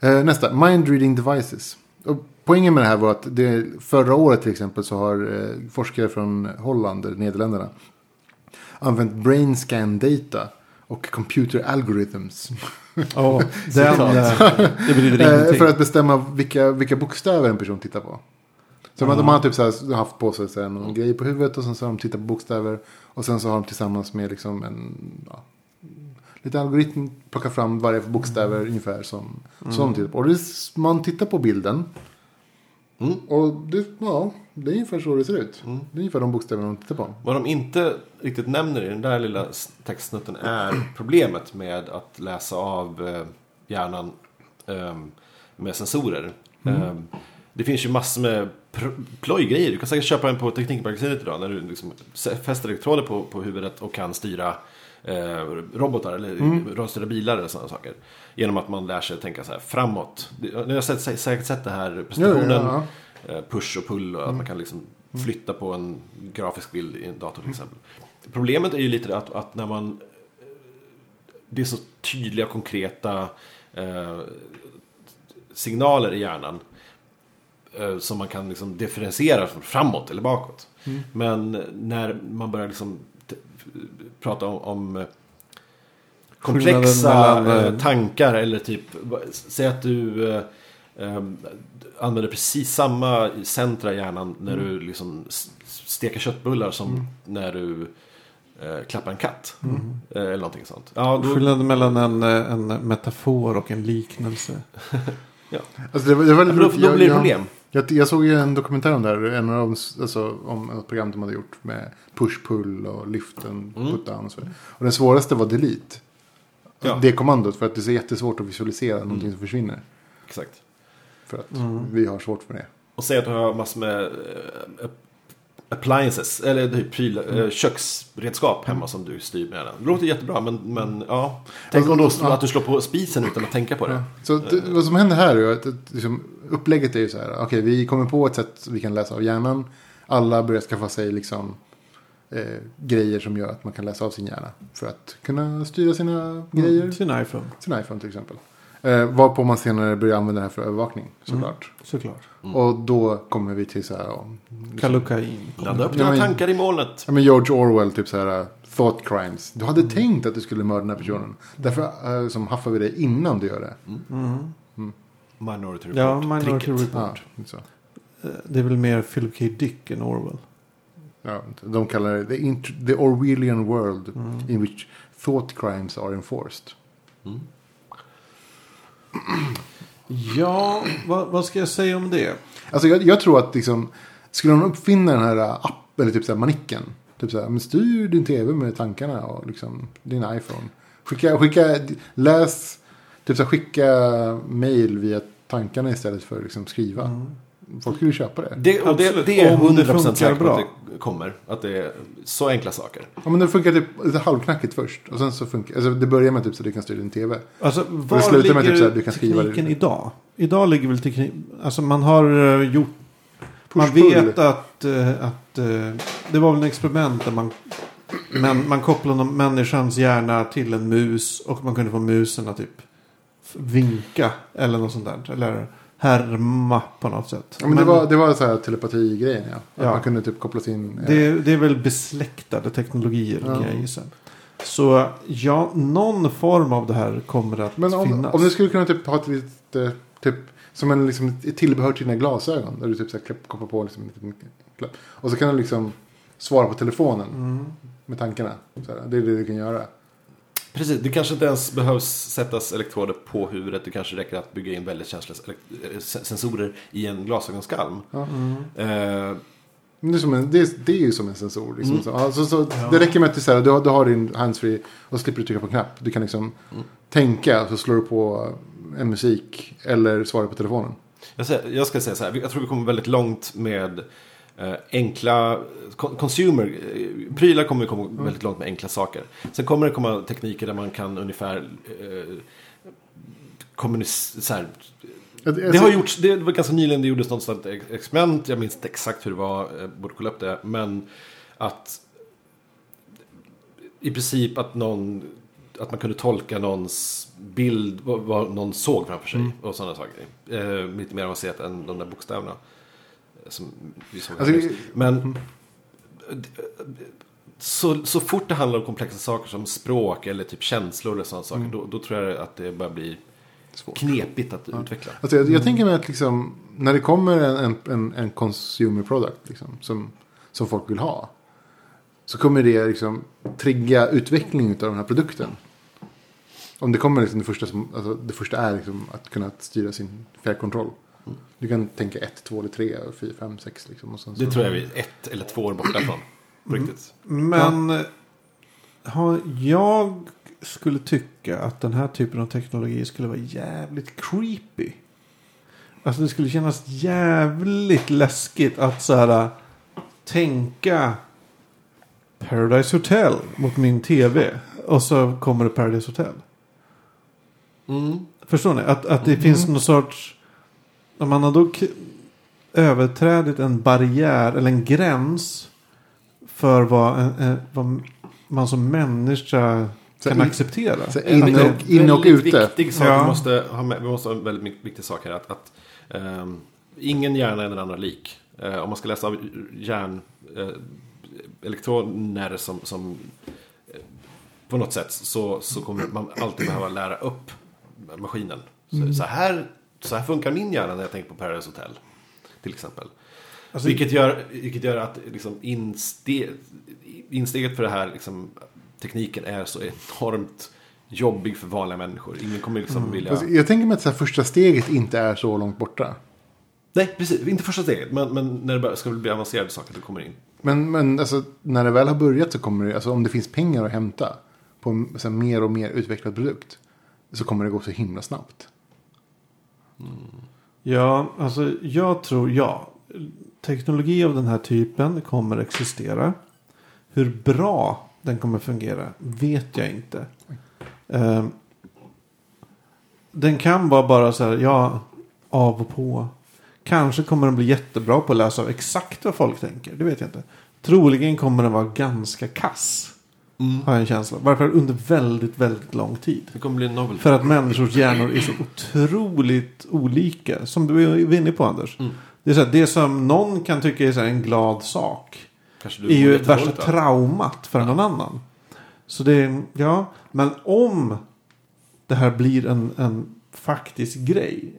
Eh, nästa, mind reading devices. Och poängen med det här var att det, förra året till exempel så har eh, forskare från Holland, Nederländerna, använt brain scan data och computer algorithms. Ja, den, eh, det betyder Eh, ingenting. för att bestämma vilka, vilka bokstäver en person tittar på. Så de, de har typ så här, haft på sig så här, någon grej på huvudet och sen så har de tittat på bokstäver. Och sen så har de tillsammans med liksom en ja, lite algoritm plockat fram varje bokstäver ungefär som, som tittar på. Och det, man tittar på bilden. Mm. Och det, ja, det är ungefär så det ser ut. Det är ungefär de bokstäver de tittar på. Vad de inte riktigt nämner i den där lilla textsnutten är problemet med att läsa av eh, hjärnan eh, med sensorer. Eh, det finns ju massor med plojgrejer. Du kan säkert köpa en på Teknikmagasinet idag när du liksom fäster elektroder på, på huvudet och kan styra eh, robotar eller rörstyrda bilar eller sådana saker. Genom att man lär sig att tänka så här framåt. Ni har sett, sä- säkert sett det här presentationen. Ja, eh, push och pull och att man kan liksom flytta på en grafisk bild i en dator till exempel. Problemet är ju lite att, att när man det är så tydliga konkreta eh, signaler i hjärnan eh, som man kan liksom differentiera från framåt eller bakåt. Men när man börjar liksom prata om, om eh, komplexa mellan, eh, eh, tankar eller typ, säg att du eh, eh, använder precis samma centra i hjärnan när du liksom steker köttbullar som när du eh, klappar en katt. Eh, eller någonting sånt. Ja, då, Skillnaden mellan en, eh, en metafor och en liknelse. Alltså det, var- det var Ja, då, då Jag- blir det jag- problem. Jag, jag såg ju en dokumentär om det här. En av dem, alltså, om ett program de hade gjort med push-pull och lyften, Mm. put-down och så vidare. Och den svåraste var delete. Ja. Det kommandot för att det är jättesvårt att visualisera någonting som försvinner. Exakt. För att Mm. vi har svårt för det. Och säg att du har massor med eh, appliances, eller typ pryl, eh, köksredskap hemma som du styr med den. Det låter jättebra, men, men ja. Tänk om då Alltså, ja. att du slår på spisen utan att tänka på det. Så det, vad som händer här är att liksom, upplägget är ju så här. Okej, vi kommer på ett sätt vi kan läsa av hjärnan. Alla börjar skaffa sig liksom eh, grejer som gör att man kan läsa av sin hjärna. För att kunna styra sina grejer. Sin iPhone, Sin iPhone till exempel. Eh, varpå man senare börjar använda det här för övervakning såklart. såklart. Och då kommer vi till så här. ja, Kalukain. Ladda upp Ja, dina men- tankar i molnet. Ja, men George Orwell, typ så här uh, thought crimes. Du hade tänkt att du skulle mörda den här personen. Därför uh, som haffar vi dig innan du gör det. Minority Report. Ja, Minority Tricket. Report. Ja, så. Eh, Det är väl mer Philip K. Dick än Orwell. Ja, de kallar det the, the Orwellian world in which thought crimes are enforced. Ja, vad, vad ska jag säga om det? Alltså jag, jag tror att liksom, skulle de uppfinna den här uh, appen, eller typ så här manicken. Typ så här, men styr din tv med tankarna och liksom din iPhone. Skicka, skicka, läs, typ så här, skicka mail via tankarna istället för att liksom skriva. Folk skulle köpa det. Det, och det, Absolut. det är Om det 100% funkar säkert bra. att det kommer. Att det är så enkla saker. Ja, men det funkar typ lite halvknackigt först. Och sen så funkar alltså det. börjar med typ så att du kan styra din tv. Alltså, var slutar med typ så här, du kan skriva tekniken det. idag? Idag ligger väl tekniken... Alltså man har eh, gjort... Man vet att, eh, att eh, det var väl en experiment där man, men, man kopplade människans hjärna till en mus och man kunde få musen att typ vinka eller något sånt där. Eller härma på något sätt. Ja, men det var, det var så här telepati-grejen ja. Att Ja. man kunde typ koppla sin... eh, det, det är väl besläktade teknologier Ja. kan jag gissa. Så ja, någon form av det här kommer att Men om, finnas. om du skulle kunna typ ha ett litet, eh, typ, som en liksom, ett tillbehör till dina glasögon. Där du typ så här, kopplar på liksom. Och så kan du liksom svara på telefonen Mm. med tankarna. Så här, det är det du kan göra. Precis, det kanske inte ens behövs sättas elektroder på huvudet. Det kanske räcker att bygga in väldigt känsliga eh, sen- sensorer i en glasögonskalm. Ja. Mm. Eh, Det är, som en, det, är, det är ju som en sensor. Liksom. Så, alltså, så, Det räcker med att du, så här, du, har, du har din handsfree och slipper du trycka på knapp. Du kan liksom tänka så slår du på en musik eller svarar på telefonen. Jag, säger, jag ska säga så här, jag tror vi kommer väldigt långt med enkla con- consumer. eh, Prylar kommer komma väldigt långt med enkla saker. Sen kommer det komma tekniker där man kan ungefär eh, kommunicera. Det har ser- gjorts, det var ganska nyligen det gjordes något sånt ex- experiment. Jag minns inte exakt hur det var, jag borde kolla upp det. Men att i princip att någon, att man kunde tolka någons bild, vad, någon såg framför sig. Och sådana saker. Eh, lite mer avancerat än de där bokstäverna. Som vi såg Alltså. Men eh, så, så fort det handlar om komplexa saker som språk eller typ känslor eller sådana saker. Då, då tror jag att det börjar bli Svårt. knepigt att utveckla. Alltså jag, jag tänker mig att liksom, när det kommer en, en, en consumer product liksom, som, som folk vill ha. Så kommer det liksom trigga utveckling av den här produkten. Om det kommer liksom det första som, alltså det första är liksom att kunna styra sin fjärrkontroll. Du kan tänka ett, två eller tre, fyra, fem, sex liksom. Och sen så. Det tror jag vi är ett eller två år borta från. På riktigt. Men har, jag skulle tycka att den här typen av teknologi skulle vara jävligt creepy. Alltså det skulle kännas jävligt läskigt att så här tänka Paradise Hotel mot min tv. Och så kommer det Paradise Hotel. Mm. Förstår ni? Att, att det finns någon sorts... Om man har då överträdit en barriär eller en gräns för vad, en, en, vad man som människa Så kan in- acceptera. så in- det- och- inne och väldigt ute. Viktig sak Ja. vi, måste ha med, vi måste ha en väldigt viktig sak här. Att, att ehm, ingen hjärna är den andra lik. Eh, om man ska läsa av hjärn... Eh, elektroner som, som eh, på något sätt så, så kommer man alltid behöva lära upp maskinen. Så, så, här, så här funkar min hjärna när jag tänker på Paradise Hotel. Till exempel. Alltså- vilket, gör, vilket gör att liksom inste, insteget för det här liksom, tekniken är så enormt jobbig för vanliga människor. Ingen kommer liksom vilja... Alltså, jag tänker mig att så här, första steget inte är så långt borta. Nej, precis. Inte första steget. Men, men när det börjar- ska bli avancerade saker, då kommer det in. Men, men alltså, när det väl har börjat så kommer det, alltså, om det finns pengar att hämta på en så här, mer och mer utvecklad produkt. Så kommer det gå så himla snabbt. Ja, alltså jag tror ja. Teknologi av den här typen kommer existera. Hur bra den kommer fungera vet jag inte. Eh, den kan vara bara så här, ja, av och på. Kanske kommer den bli jättebra på att läsa exakt vad folk tänker. Det vet jag inte. Troligen kommer den vara ganska kass. Har jag en känsla. Varför under väldigt, väldigt lång tid. Det kommer bli en novel. För att människors hjärnor är så otroligt olika. Som du är inne på Anders. Mm. Det, är så här, det som någon kan tycka är en glad sak. Är ju mår värsta av. traumat för någon annan. Så det är, ja. Men om det här blir en, en faktisk grej.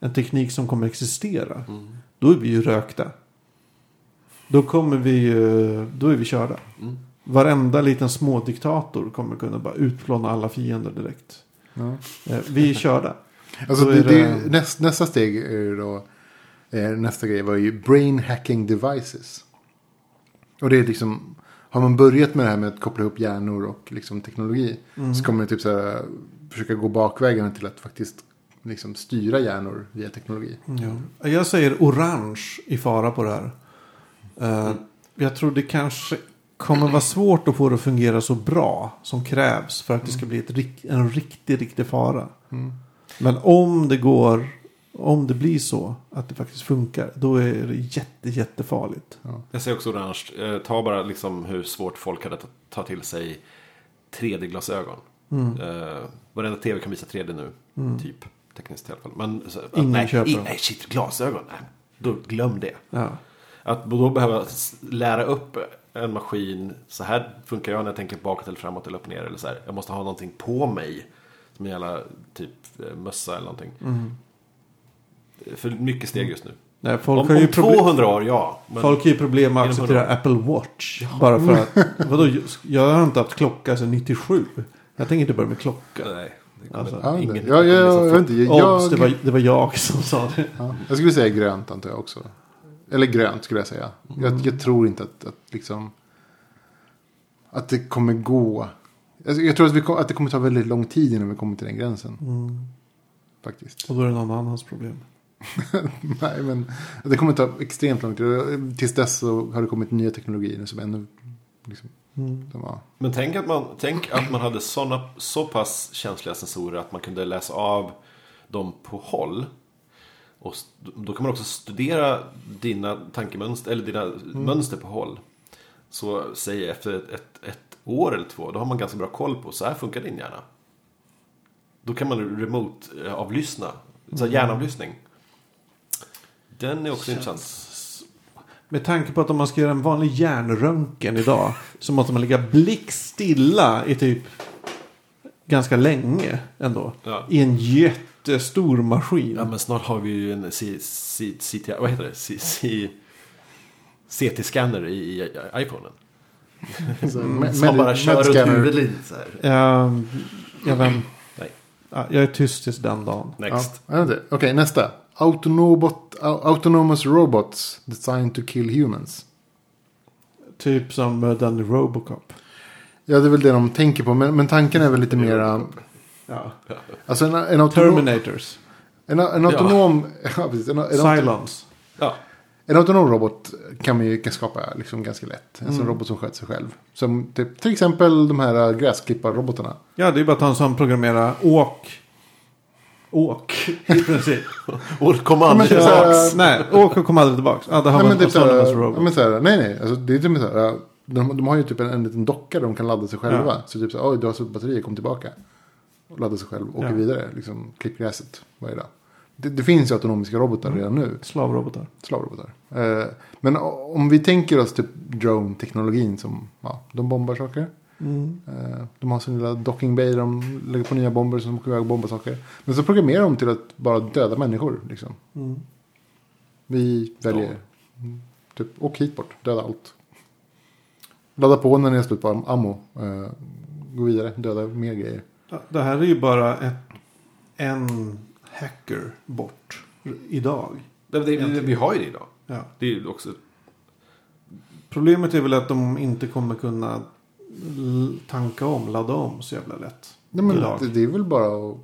En teknik som kommer existera. Mm. Då är vi ju rökta. Då kommer vi ju, då är vi körda. Mm. Varenda liten smådiktator kommer kunna bara utplåna alla fiender direkt. Ja. Eh, Vi är körda. Alltså, det, det, det- näst, nästa steg är ju då, eh, nästa grej var ju brain hacking devices. Och det är liksom, har man börjat med det här med att koppla ihop hjärnor och liksom teknologi. Så kommer man typ så här, försöka gå bakvägen till att faktiskt liksom styra hjärnor via teknologi. Ja. Jag säger orange i fara på det här. Eh, Jag tror det kanske kommer vara svårt att få det att fungera så bra som krävs för att det ska bli ett, en riktig, riktig fara. Men om det går, om det blir så att det faktiskt funkar, då är det jätte, jättefarligt. Jag säger också orange. Eh, ta bara liksom hur svårt folk hade att ta till sig 3D-glasögon. Mm. Eh, varenda tv kan visa 3D nu. Typ. Tekniskt i alla fall. Men, så, att, Ingen nej, köper dem. nej, shit, glasögon. Nej, då glöm det. Ja. Att då behöva lära upp en maskin. Så här funkar jag när jag tänker bakåt eller framåt eller upp och ner. Eller så här. Jag måste ha någonting på mig. Som en jävla typ eh, mössa eller någonting. För mycket steg just nu. Nej, folk, Om, har ju om problem, 200 år, ja. Men, folk har ju problem med att acceptera 100. Apple Watch. Bara för att, vadå, jag har inte haft klocka sedan 97. Jag tänker inte börja med klocka. Nej, Alltså, Ja, ingen... ja, ja, jag, det, var, jag, det var jag som sa det. ja, jag skulle säga grönt antar jag också. Eller grönt skulle jag säga. Jag, jag tror inte att, att liksom. Att det kommer gå. Alltså, jag tror att, vi, att det kommer ta väldigt lång tid innan vi kommer till den gränsen. Faktiskt. Och då är det någon annans problem. Nej, men det kommer ta extremt lång tid. Tills dess så har det kommit nya teknologier som ännu... Liksom, de var, Men tänk att man, tänk att man hade såna, så pass känsliga sensorer att man kunde läsa av dem på håll. Och då kan man också studera dina tankemönster, eller dina mönster på håll. Så säg efter ett, ett, ett år eller två, då har man ganska bra koll på, så här funkar din hjärna. Då kan man remote-avlyssna, så här hjärnavlyssning. Den är också intressant. Med tanke på att om man ska göra en vanlig hjärnröntgen idag. Så måste man ligga blickstilla i typ ganska länge ändå. Ja. I en jättestor maskin. Ja men snart har vi ju en C, vad heter det? C, C, CT-scanner i, i, i iPhonen. med, Som bara kör runt huvudet lite så här. Ehm, jag, vem, Nej, ja, jag är tyst tills den dagen. Next. Okej, nästa. Autonomous robots designed to kill humans. Typ som uh, den Robocop. Ja, det är väl det de tänker på. Men, men tanken är väl lite mera... Ja. Alltså en, en autonom... Terminators. En, en autonom... Ja. precis, en, en, Silence. Ja, en autonom robot kan man ju skapa liksom ganska lätt. En Mm. sån robot som sköter sig själv. Som typ, till exempel de här äh, gräsklipparrobotarna. Ja, det är bara att han som programmerar åk. Åk i princip. och kom Ja, aldrig så här- tillbaks. Nej, åk och kom aldrig tillbaka. Ja, det här Nej, men en typ såhär, ja, robot. men såhär, nej, nej. Alltså, det är typ såhär, de, de har ju typ en, en liten docka där de kan ladda sig själva. Ja. Så typ såhär, oj, du har slut batteri, kom tillbaka. Och ladda sig själv och åker Ja. vidare. Liksom, klipp gräset varje dag. Det, det finns ju autonomiska robotar Mm. redan nu. Slavrobotar. Slavrobotar. Eh, men om vi tänker oss typ drone-teknologin som, ja, de bombar saker. Mm. Eh, de har sin lilla docking bay där de lägger på nya bomber som åker iväg och bombar saker. Men så programmerar de till att bara döda människor. Liksom. Mm. Vi väljer, mm, typ, åk hit bort, döda allt. Ladda på när ni är slut på am- ammo. Eh, gå vidare, döda mer grejer. Det här är ju bara ett, en hacker bort idag. Det, det, det, vi har ju det idag. Ja. Det är ju också... Problemet är väl att de inte kommer kunna tanka om, ladda om så jävla lätt. Nej, men idag. det, det är väl bara att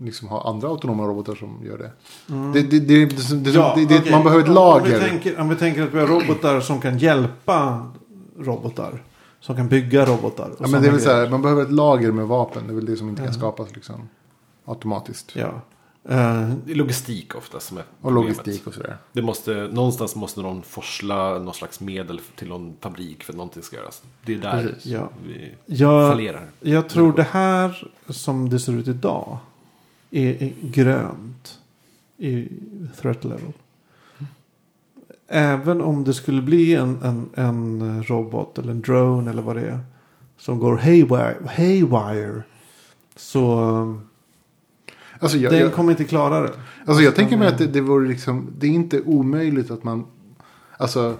liksom, ha andra autonoma robotar som gör det. Mm. det, det, det, det, det, Ja, det, det okej. Man behöver ett Om lager. vi, tänker, om vi tänker att vi har robotar som kan hjälpa robotar. Som kan bygga robotar. och Ja, men det är väl så här, man behöver ett lager med vapen. Det är väl det som inte kan skapas liksom, automatiskt. Ja. Eh, Det är logistik ofta som är Och logistik och sådär. Det måste, någonstans måste någon forsla någon slags medel till någon fabrik för att någonting ska göras. Det är där Precis, ja. vi jag, fallerar. jag tror det här som det ser ut idag. Är, är grönt. I threat level. Även om det skulle bli en, en, en robot eller en drone eller vad det är. Som går haywire. haywire så Alltså, jag, den jag, kommer inte klara det. alltså, jag tänker mig att det, det vore liksom, det är inte omöjligt att man, alltså,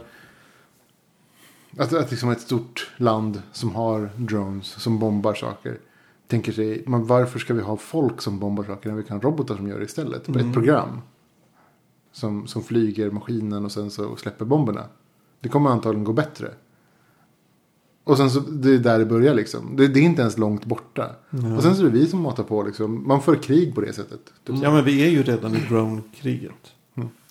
att, att liksom ett stort land som har drones som bombar saker. Tänker sig, men varför ska vi ha folk som bombar saker när vi kan robotar som gör det istället? Mm. Ett program. Som, som flyger maskinen och sen så släpper bomberna. Det kommer antagligen gå bättre. Och sen så, det är där det börjar liksom. Det, det är inte ens långt borta. Och sen så är det vi som matar på liksom. Man för krig på det sättet. Typ. Ja men vi är ju redan i drone-kriget.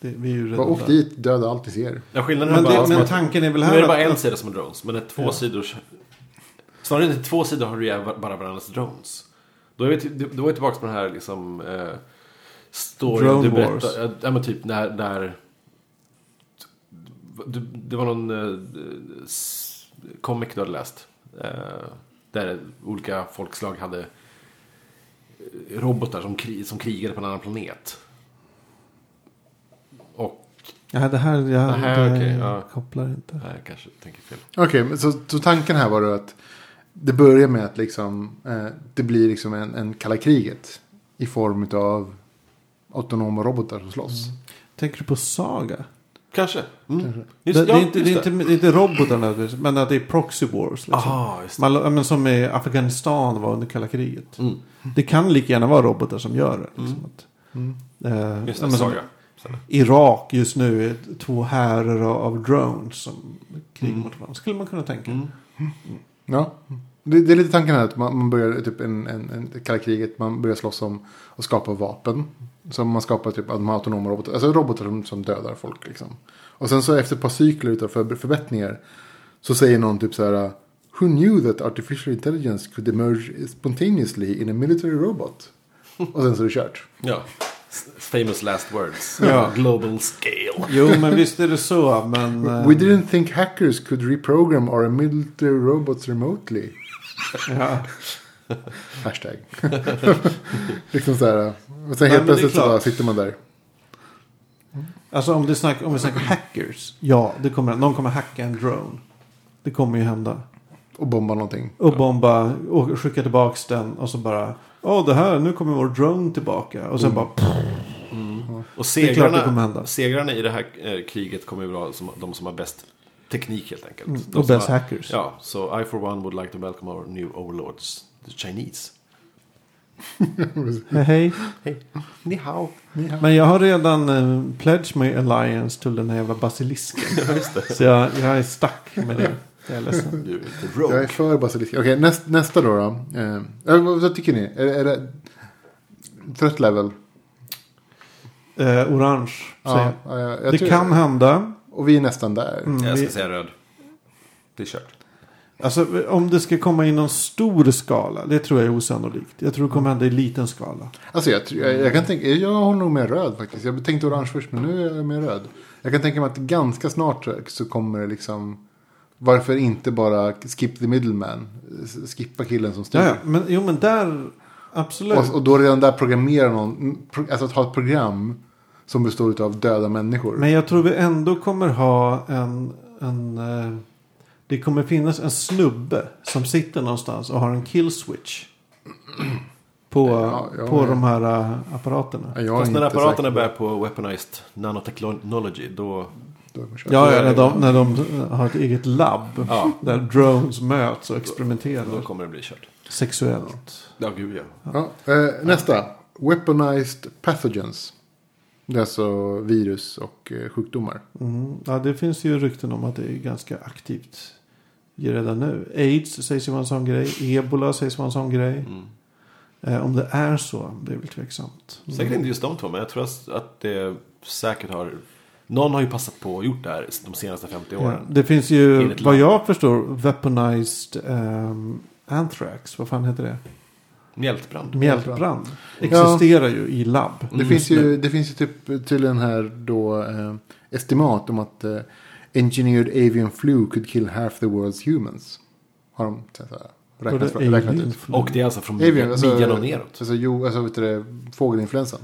Det, vi är ju Bara redan åk dit, döda allt ni ser. Ja, skillnaden Men, är bara det, men tanken är väl nu här är det bara en sida som är drones, men det är två Ja. sidor. Snarare inte två sidor har du ju bara varandras drones. Då är vi, då är vi tillbaka på den här liksom... Eh, storyn Drone du wars. berättar. Ja, men typ när... när det, det var någon eh, comic du hade läst. Eh, där olika folkslag hade eh, robotar som, kri, som krigade på en annan planet. Och... Ja, det här, jag Nähä, det okej, ja. kopplar inte. Nej, jag kanske tänker fel. Okej, men så, så tanken här var då att det börjar med att liksom, eh, det blir liksom en, en kalla kriget. I form av autonoma robotar som slåss. Tänker du på Saga? Kanske. Mm. Det, Just, det, ja, är inte, det, inte, det är inte robotar nödvändigtvis, men att det är proxy wars. Liksom. Aha, just det. Man, men som i Afghanistan var under kalla kriget. Mm. Det kan lika gärna vara robotar som gör det. Liksom, att, Mm. eh, Just det, Saga. Irak just nu är två härar av- drones som krigar mot varandra. Skulle man kunna tänka. Ja. Det, det är lite tanken här att man, man börjar typ en, en, en kalla kriget. Man börjar slåss om att skapa vapen. Så man skapar typ de autonoma robotar. Alltså robotar som, som dödar folk liksom. Och sen så efter ett par cykler utav för, förbättringar. Så säger någon typ så här. Who knew that artificial intelligence could emerge spontaneously in a military robot? Och sen så är det kört. Ja. Famous last words. Ja. Global scale. Jo, men visst är det så. Men, eh, We didn't think hackers could reprogram our military robots remotely. ja. Hashtag. liksom så här. Och sen Nej, helt men det är plötsligt så bara sitter man där. Alltså om, det snack, om vi snackar hackers. Ja, det kommer, någon kommer hacka en drone. Det kommer ju hända. Och bomba någonting. Och bomba och skicka tillbaka den. Och så bara. Åh, det här, nu kommer vår drone tillbaka. Och sen bara. Och Det är klart det kommer segrarna, hända. segrarna i det här eh, kriget kommer ju vara som, de som har bäst teknik helt enkelt. Mm, och bäst hackers. Ja, så I for one would like to welcome our new overlords, Chinese. Hej, hej. Ni hao. Men jag har redan uh, pledged my alliance till den här jävla basilisken. Ja, just det. Så jag, jag är stuck med det. Jag är ledsen. Du är lite Jag är för basilisk. Okej, näst, nästa då. då. Eh, vad, vad tycker ni? Är, är det trött level? Eh, orange. säger Ja, jag. ja, jag, jag det tror- kan hända. Och vi är nästan där. Mm, Jag ska vi- säga röd. Det är kört. Alltså om det ska komma i någon stor skala. Det tror jag är osannolikt. Jag tror det kommer hända i liten skala. Alltså jag, jag, jag kan tänka, jag håller nog med röd faktiskt. Jag tänkte orange först men nu är jag med röd. Jag kan tänka mig att ganska snart så- kommer det liksom. Varför inte bara skip the middleman? Skippa killen som styr. Ja. Men, jo men där. Absolut. Och, och då redan där programmera någon. Alltså att ha ett program. Som består av döda människor. Men jag tror vi ändå kommer ha en... en eh, det kommer finnas en snubbe som sitter någonstans och har en kill switch. På, Ja, ja, på ja. de här eh, apparaterna. Ja, Fast när apparaterna säker på börjar på weaponized nanotechnology, då... Då är man kört. Ja, ja när, de, när de har ett eget labb. Ja. Där drones möts och Då experimenterar kommer det bli kört. sexuellt. Ja, gud ja. Ja, eh, nästa. Weaponized pathogens. Det är alltså virus och eh, sjukdomar. Mm. Ja, det finns ju rykten om att det är ganska aktivt redan nu. Aids sägs ju vara en sån grej. Ebola sägs vara en sån grej. Mm. Eh, om det är så, det är väl tveksamt. Säkert inte just de två, men jag tror att- det säkert har... Någon har ju passat på och gjort det här de senaste 50 Ja, åren. det finns ju, vad jag förstår, weaponized ehm, anthrax. Vad fan heter det? Mjältbrand. Mjältbrand. Existerar ju i labb. Det, Mm, finns ju, nu. det finns ju typ tydligen här då eh, estimat om att eh, engineered avian flu could kill half the world's humans. Har de så räknat, Både räknat ut. flu- Och det är alltså från Avian, alltså, midjan och neråt. Alltså, jo, alltså vet du det, fågelinfluensan.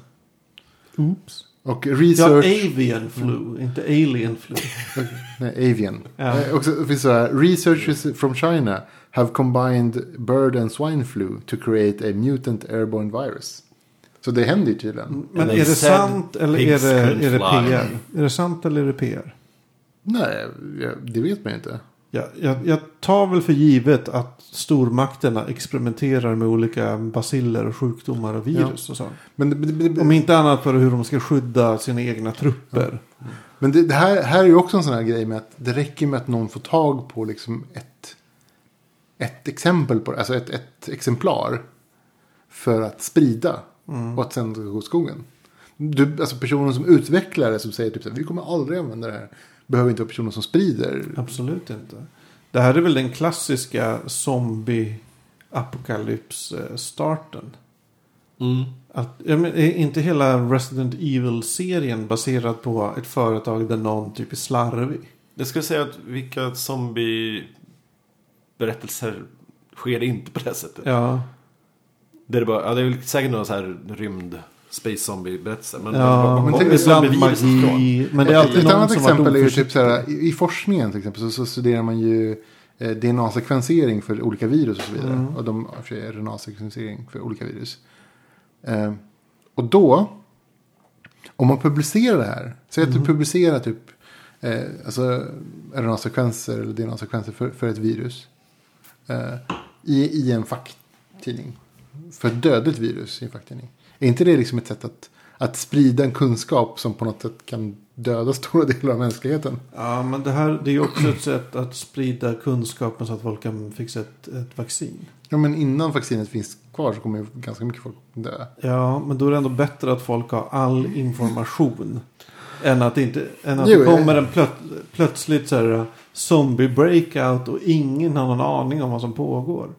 Oops. Och Ja, research... avian flu, inte alien flu. nej, avian. Ja. Eh, också, det finns så här, researchers from China have combined bird and swine flu to create a mutant airborne virus. Så det händer ju tydligen. Men And är det sant eller är det, är det. PR? Är det sant eller är det PR? Nej, ja, det vet man inte. Ja, jag, jag tar väl för givet att stormakterna experimenterar med olika basiller och sjukdomar och virus och så. Men, det, det, Om inte annat för hur de ska skydda sina egna trupper. Men det, det här, här är ju också en sån här grej med att det räcker med att någon får tag på liksom ett, ett exempel på alltså ett, ett exemplar. För att sprida och att sen gå åt skogen. Du, alltså personen som utvecklar det som säger typ så här, vi kommer aldrig använda det här. Behöver inte vara personen som sprider. Absolut inte. Det här är väl den klassiska zombie-apokalyps-starten. Mm. Att, men är inte hela Resident Evil-serien baserad på ett företag där någon typ är slarvig? Jag skulle säga att vilka zombie-berättelser sker det inte på det sättet. Ja, Det är, bara, ja, det är väl säkert någon så här rymd space zombie-berättelse. Men ja men tänk- ibland magi. Men det är alltid ett någon annat exempel är ju typ så här, i, i forskningen till exempel så, så studerar man ju eh, DNA-sekvensering för olika virus och så vidare. Mm. Och de har RNA-sekvensering för olika virus. Eh, och då, om man publicerar det här, säg att Mm. du publicerar typ eh, alltså RNA-sekvenser eller DNA-sekvenser för, för ett virus. Eh, i, I en facktidning. För ett dödligt virus i en facktidning. Är inte det liksom ett sätt att, att sprida en kunskap som på något sätt kan döda stora delar av mänskligheten. Ja, men det här det är ju också ett sätt att sprida kunskapen så att folk kan fixa ett, ett vaccin. Ja, men innan vaccinet finns kvar så kommer ju ganska mycket folk dö. Ja, men då är det ändå bättre att folk har all information. än att, inte, än att Jo, det ja. kommer en plöt, plötsligt så här, zombie breakout och ingen har någon aning om vad som pågår.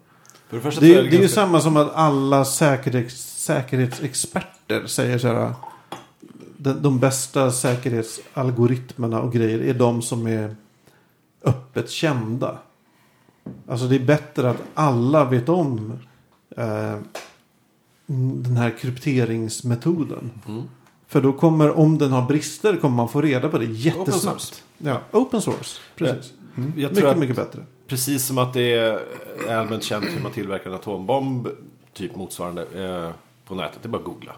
För det Det, det är ju ganska- samma som att alla säkerhets, säkerhetsexperter säger så här. De, de bästa säkerhetsalgoritmerna och grejer är de som är öppet kända. Alltså det är bättre att alla vet om eh, den här krypteringsmetoden. Mm. För då kommer, om den har brister, kommer man få reda på det jättesnabbt. source. Ja, open source. Precis. Jag tror mycket, att mycket bättre. precis som att det är allmänt känt hur man tillverkar en atombomb, typ motsvarande, eh, på nätet. Det är bara att googla.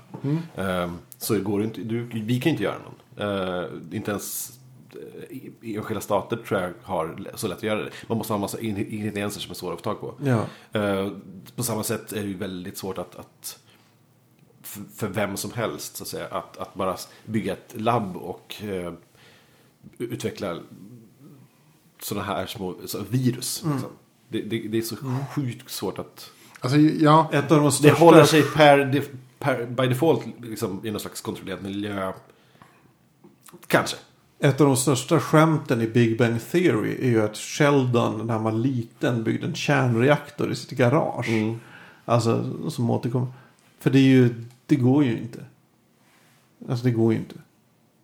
Eh, så går det inte, du, vi kan inte göra någon. Eh, inte ens eh, enskilda stater tror jag har så lätt att göra det. Man måste ha en massa in- ingredienser som är svåra att få tag på. Ja. Eh, på samma sätt är det ju väldigt svårt att, att för, vem som helst så att säga, att, att bara bygga ett labb och eh, utveckla sådana här små så, virus. Liksom. Det, det, det är så sjukt svårt att... Alltså, ja, Ett av de Det största... håller sig per, per by default liksom, i någon slags kontrollerad miljö. Kanske. Ett av de största skämten i Big Bang Theory är ju att Sheldon när han var liten byggde en kärnreaktor i sitt garage. Alltså som återkommer. För det är ju, det går ju inte. Alltså det går ju inte.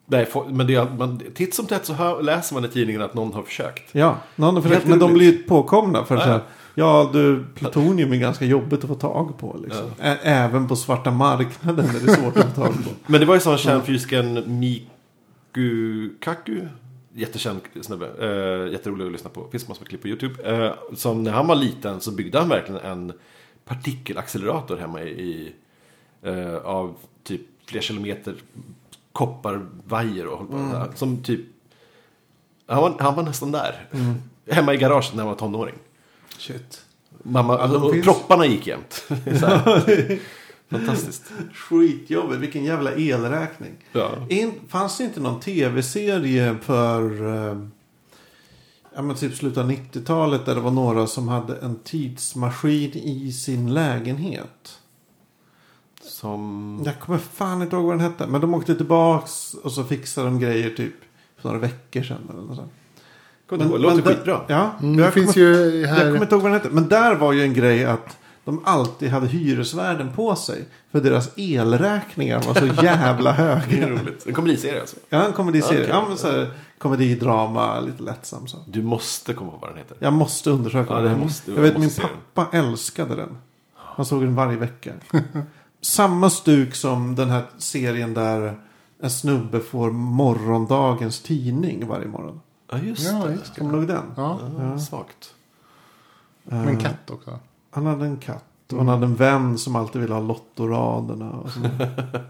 Nej, men det är, man, titt som tätt så hör, läser man i tidningen att någon har försökt. Ja, någon har försökt, men de blir ju påkomna för att Ja. Ja, du, plutonium är ganska jobbigt att få tag på. Liksom. Ä- Även på svarta marknaden är det svårt att få tag på. Men det var ju sån kärnfysikern Miku Kaku. Jättekänd snubbe. Uh, jätterolig att lyssna på. Finns massor med klipp på YouTube. Eh, som när han var liten så byggde han verkligen en partikelaccelerator hemma i, eh, av typ flera kilometer kopparvajer och höll på här. Som typ han var, han var nästan där. Hemma i garaget när han var tonåring. Shit. Mamma, och finns- propparna gick jämt. Fantastiskt. Skitjobbigt, vilken jävla elräkning. Ja. In, fanns det inte någon tv-serie för eh, ja, men typ slutet av 90-talet där det var några som hade en tidsmaskin i sin lägenhet? Som... Jag kommer fan inte ihåg vad den hette. Men de åkte tillbaks och så fixade de grejer typ för några veckor sedan. Eller något sånt. Kommer ihåg. Låter där- skitbra. Ja, mm, jag, finns kommer, ju jag här. kommer inte ihåg vad den hette. Men där var ju en grej att de alltid hade hyresvärden på sig. För deras elräkningar var så jävla höga. roligt. En komediserie alltså. Ja, en komediserie. Okej. Ja, men så här, komedi, drama, lite lättsam så. Du måste komma på vad den heter. Jag måste undersöka Ja, den måste- Jag vet min se den. pappa älskade den. Han såg den varje vecka. Samma stuk som den här serien där en snubbe får morgondagens tidning varje morgon. Ja, just Ja, det. just Kommer du ihåg den? Ja, Ja, svagt. med en katt också. Han hade en katt. Och han hade en vän som alltid ville ha lottoraderna. Och.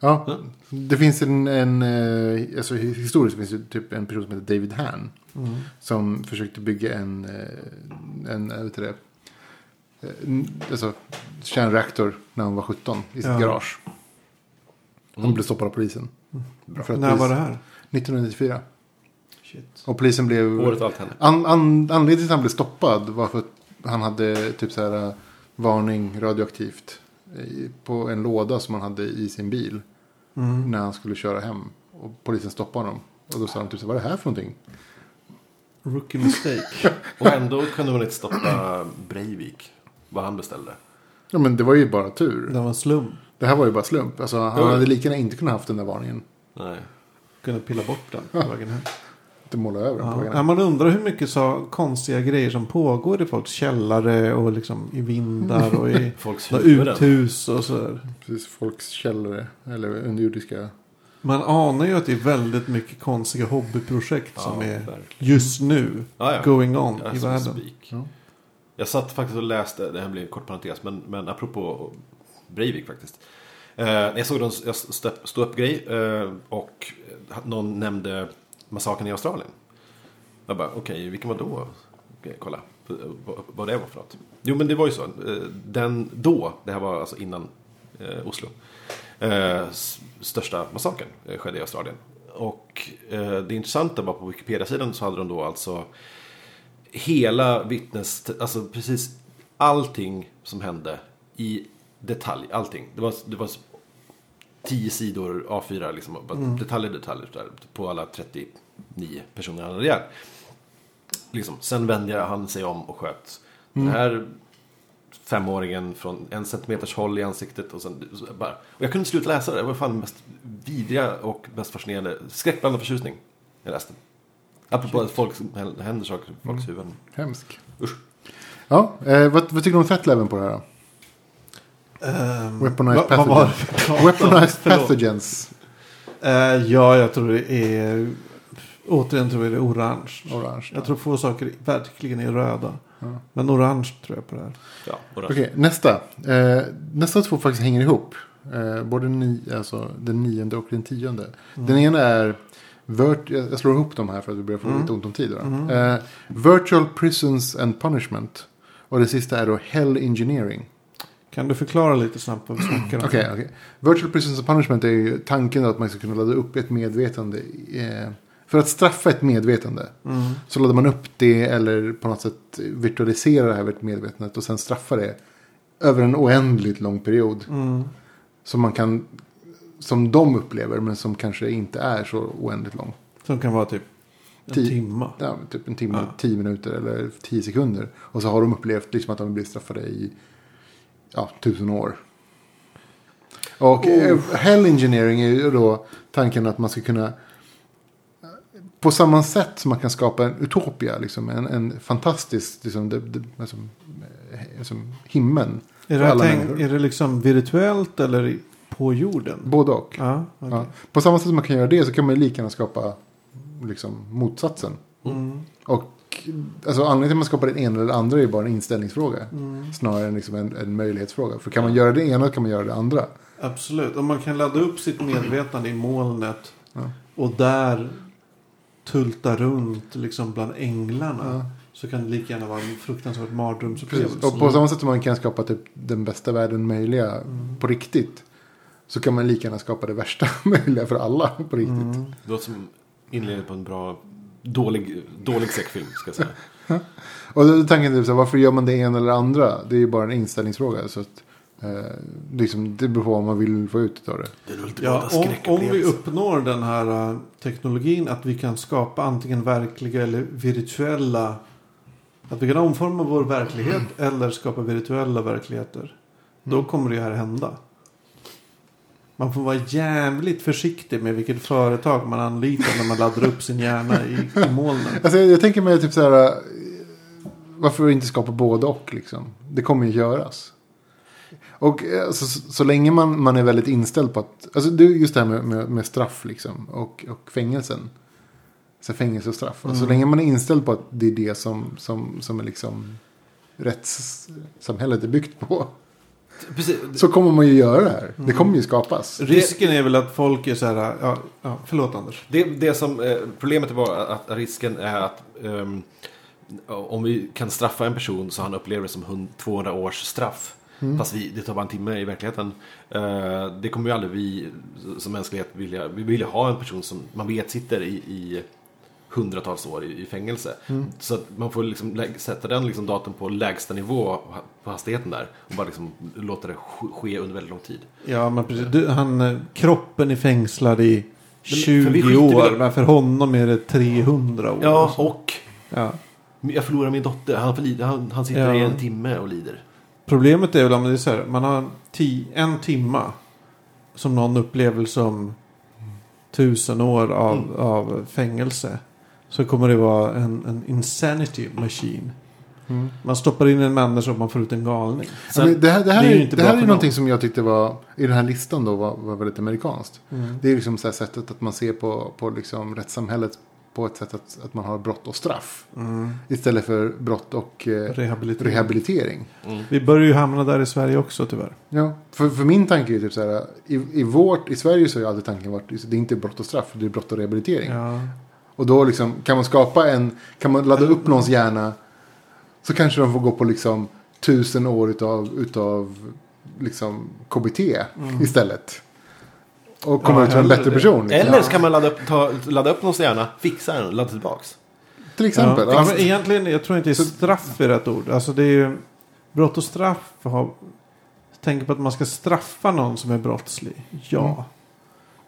Ja, det finns en, en eh, alltså historiskt finns det typ en person som heter David Han. Som försökte bygga en, eh, en, vet det, eh, alltså kärnreaktor när han var 17 i sitt Ja. garage. Han blev stoppad av polisen. För att När polis- var det här? 1994. Och polisen blev... Året allt hände. An, an, anledningen till att han blev stoppad var för att han hade typ så här eh, varning radioaktivt på en låda som han hade i sin bil. Mm. När han skulle köra hem. Och polisen stoppade honom. Och då sa de typ så här, vad är det här för någonting? Rookie mistake. Och ändå kunde man inte stoppa Breivik. Vad han beställde. Ja men det var ju bara tur. det var en slump. Det här var ju bara slump. Alltså han hade lika gärna inte kunnat haft den där varningen. Nej. Kunde pilla bort den på vägen hem. Inte måla över på Ja. Ja, hem. man undrar hur mycket så konstiga grejer som pågår i folks källare och liksom i vindar och i Folks uthus och sådär. Precis, folks källare. Eller underjordiska. Man anar ju att det är väldigt mycket konstiga hobbyprojekt Ja, som är verkligen. just nu Ja, ja. going on Ja, i världen. Jag satt faktiskt och läste, det här blir en kort parentes, men, men apropå Breivik faktiskt. Eh, jag såg en stå upp grej eh, och någon nämnde massakern i Australien. Jag bara, okej, vilken var då? Okay, kolla vad, det var för något. Jo, men det var ju så. Eh, den då, det här var alltså innan eh, Oslo. Eh, största massakern eh, skedde i Australien. Och eh, det intressanta var på Wikipedia-sidan så hade de då alltså hela vittnes... Alltså precis allting som hände i detalj. Allting. Det var, det var tio sidor A4 liksom. bara Detaljer, detaljer. Där, på alla 39 personer han hade ihjäl. Liksom. Sen vände han sig om och sköt den här femåringen från en centimeters håll i ansiktet. Och, sen, så bara, och jag kunde inte sluta läsa det. Det var fan mest vidriga och mest fascinerande. Skräckblandad förtjusning. Jag läste. Apropå att folk, händer saker i folks huvuden. Hemsk. Usch. Ja, eh, vad, vad tycker du om threat leveln på det här då? Um, Weaponized var pathogens. det? Weaponized pathogens. Eh, ja, jag tror det är... Återigen tror jag det är orange. Orange. Jag tror få saker verkligen är röda. Ja. Men orange tror jag på det här. Ja, orange. Okej, nästa. Eh, nästa två faktiskt hänger ihop. Eh, både ni, alltså, den nionde och den tionde. Den ena är... Vert, jag slår ihop dem här för att vi börjar få lite ont om tid. Då. Eh, virtual Prisons and Punishment. Och det sista är då Hell Engineering. Kan du förklara lite snabbt vad vi snackar om? Okej, okej. Virtual Prisons and Punishment är ju tanken att man ska kunna ladda upp ett medvetande. Eh, för att straffa ett medvetande. Mm. Så laddar man upp det eller på något sätt virtualisera det här medvetandet och sen straffa det. Över en oändligt lång period. Mm. Som man kan, som de upplever men som kanske inte är så oändligt lång. Som kan vara typ en Tio. timma. Ja, typ en timme, Ja. tio minuter eller tio sekunder. Och så har de upplevt liksom att de blir straffade i ja, tusen år. Och eh, Hell Engineering är ju då tanken att man ska kunna på samma sätt som man kan skapa en utopia, liksom, en, en fantastisk liksom, det, alltså, eh, liksom, himlen. Är det, tänk, är det liksom virtuellt eller på jorden? Både och. Ja, okej. Ja. På samma sätt som man kan göra det så kan man lika gärna skapa liksom, motsatsen. Mm. Och alltså, anledningen till att man skapar det ena eller det andra är ju bara en inställningsfråga. Mm. Snarare än liksom en, en möjlighetsfråga. För kan man göra det ena kan man göra det andra. Absolut. Om man kan ladda upp sitt medvetande i molnet. Ja. Och där tulta runt liksom bland änglarna. Ja. Så kan det lika gärna vara en fruktansvärd Precis. mardrömsupplevelse. Och på samma sätt som man kan skapa typ den bästa världen möjliga på riktigt. Så kan man lika gärna skapa det värsta möjliga för alla på riktigt. Mm. Det låter som inledning på en bra, dålig, dålig säckfilm ska jag säga. Och då är tanken typ så här, varför gör man det ena eller det andra? Det är ju bara en inställningsfråga. Så att, eh, liksom, det beror på vad man vill få ut av det. Ultimata Ja, om, om vi uppnår den här uh, teknologin att vi kan skapa antingen verkliga eller virtuella. Att vi kan omforma vår verklighet eller skapa virtuella verkligheter. Då kommer det här hända. Man får vara jävligt försiktig med vilket företag man anlitar när man laddar upp sin hjärna i, i molnen. Alltså, jag, tänker mig typ så här. eh, Varför inte skapa både och liksom? Det kommer ju göras. Och eh, alltså, så, så länge man, man är väldigt inställd på att. Alltså det just det här med, med, med straff liksom. Och, och fängelsen. Så fängelse och straff. Och Så länge man är inställd på att det är det som, som, som är liksom rättssamhället är byggt på. Precis, Så kommer man ju göra det här. Det kommer ju skapas. Risken är väl att folk är så här. Ja, ja, förlåt Anders. Det, det som, eh, problemet var att risken är att ehm, om vi kan straffa en person så han upplever det som 100 200 års straff. Fast vi, det tar bara en timme i verkligheten. Eh, det kommer ju aldrig vi som mänsklighet vilja. Vi vill ju ha en person som man vet sitter i, i hundratals år i, i fängelse. Så att man får liksom sätta den liksom datorn på lägsta nivå på hastigheten där. Och bara liksom låta det sk- ske under väldigt lång tid. Ja, men precis. Du, han, eh, kroppen är fängslad i för vi 20 skiter i år. Men för honom är det 300 år. Ja, och Ja. jag förlorar min dotter. Han, han, han sitter Ja. i en timme och lider. Problemet är väl om det är så här. Man har ti, en timma. Som någon upplever som tusen år av, Mm. av fängelse. Så kommer det vara en, en insanity machine. Mm. Man stoppar in en människa och man får ut en galning. Ja, men det här, det här, det är ju inte det här är för någonting någon. som jag tyckte var, i den här listan då, var, var väldigt amerikanskt. Mm. Det är liksom så här sättet att man ser på, på liksom rättssamhället på ett sätt att, att man har brott och straff. Mm. Istället för brott och eh, Rehabilitering. rehabilitering. Vi börjar ju hamna där i Sverige också tyvärr. Ja, för, för min tanke är typ så här, i, i, vårt, i Sverige så har ju alltid tanken varit, det är inte brott och straff, det är brott och rehabilitering. Ja. Och då liksom, kan man skapa en, kan man ladda upp någons hjärna så kanske de får gå på liksom tusen år utav, utav liksom KBT istället. och komma Ja, ut som en bättre det. person. Liksom. Eller så kan man ladda upp, ta, ladda upp någons hjärna, fixa den och ladda tillbaks. Till exempel. Ja, Ja, men egentligen, jag tror inte straff är rätt ord. Alltså det är ju, brott och straff har, tänker på att man ska straffa någon som är brottslig. Ja. Mm.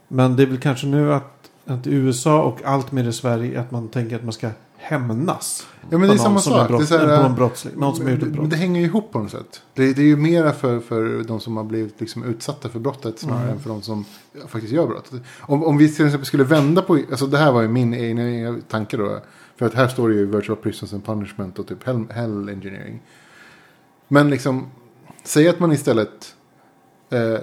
Men det är väl kanske nu att, att i USA och allt mer i Sverige att man tänker att man ska hämnas. Ja, men det är samma sak. brott- Det är här, på en brottsling. Någon som har gjort ett brott. det hänger ju ihop på något sätt. Det, det är ju mera för, för de som har blivit liksom utsatta för brottet snarare Mm. än för de som faktiskt gör brottet. Om, om vi till exempel skulle vända på, alltså det här var ju min egna tanke då. För att här står det ju virtual prisons and punishment och typ hell, hell engineering. Men liksom, säg att man istället, eh,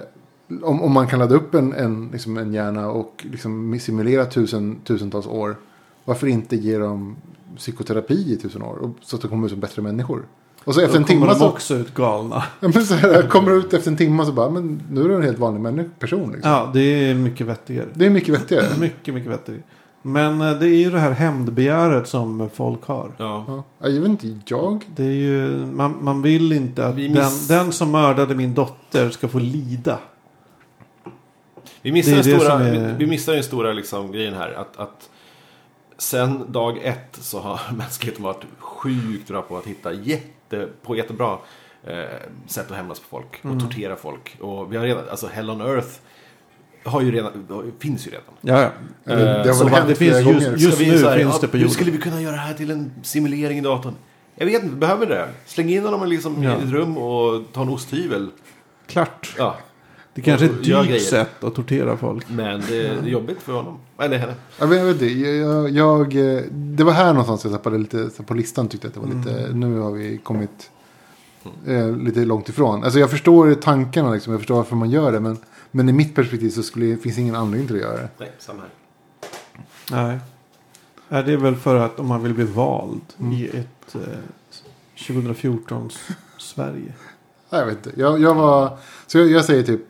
om, om man kan ladda upp en, en, liksom en hjärna och liksom simulera tusen, tusentals år. Varför inte ge dem psykoterapi i tusen år? Och, så att de kommer ut som bättre människor. Och så efter Då en timme så, också ut galna. ja, men så här, kommer ut efter en timme så bara, men nu är du en helt vanlig person. Liksom. Ja, det är mycket vettigare. Det är mycket vettigare. Mycket, mycket vettigare. Men eh, det är ju det här hämndbegäret som folk har. Ja. Ja. Ja, Jag vet inte, jag? Det är ju, man, man vill inte att Vi den, den som mördade min dotter ska få lida. Vi missar, Det det stora, är- vi, vi missar den stora liksom, grejen här. Att, att sen dag ett så har mänskligheten varit sjukt bra på att hitta jätte, på jättebra eh, sätt att hämnas på folk. Och Mm. tortera folk. Och vi har redan, alltså Hell on Earth har ju redan, finns ju redan. Ja, ja. Eller, det har så det finns just- gånger. just- vi nu här, finns ja, det på Hur jorden. skulle vi kunna göra det här till en simulering i datorn? Jag vet inte, behöver det? Släng in honom liksom Ja. i ett rum och ta en osthyvel. Klart. Ja, Det kanske är ett dyrt sätt att tortera folk. men det är jobbigt för honom. Eller henne. Jag vet, jag vet inte, jag, jag, det var här någonstans jag tappade lite på listan tyckte jag att det var lite, nu har vi kommit eh, lite långt ifrån. Alltså jag förstår tankarna liksom, jag förstår varför man gör det, men, men i mitt perspektiv så skulle, finns det ingen anledning till att göra det. Nej, samma här. Nej. Nej, det är väl för att om man vill bli vald Mm. i ett eh, 2014 Sverige. Nej, jag vet inte, jag, jag var, så jag, jag säger typ,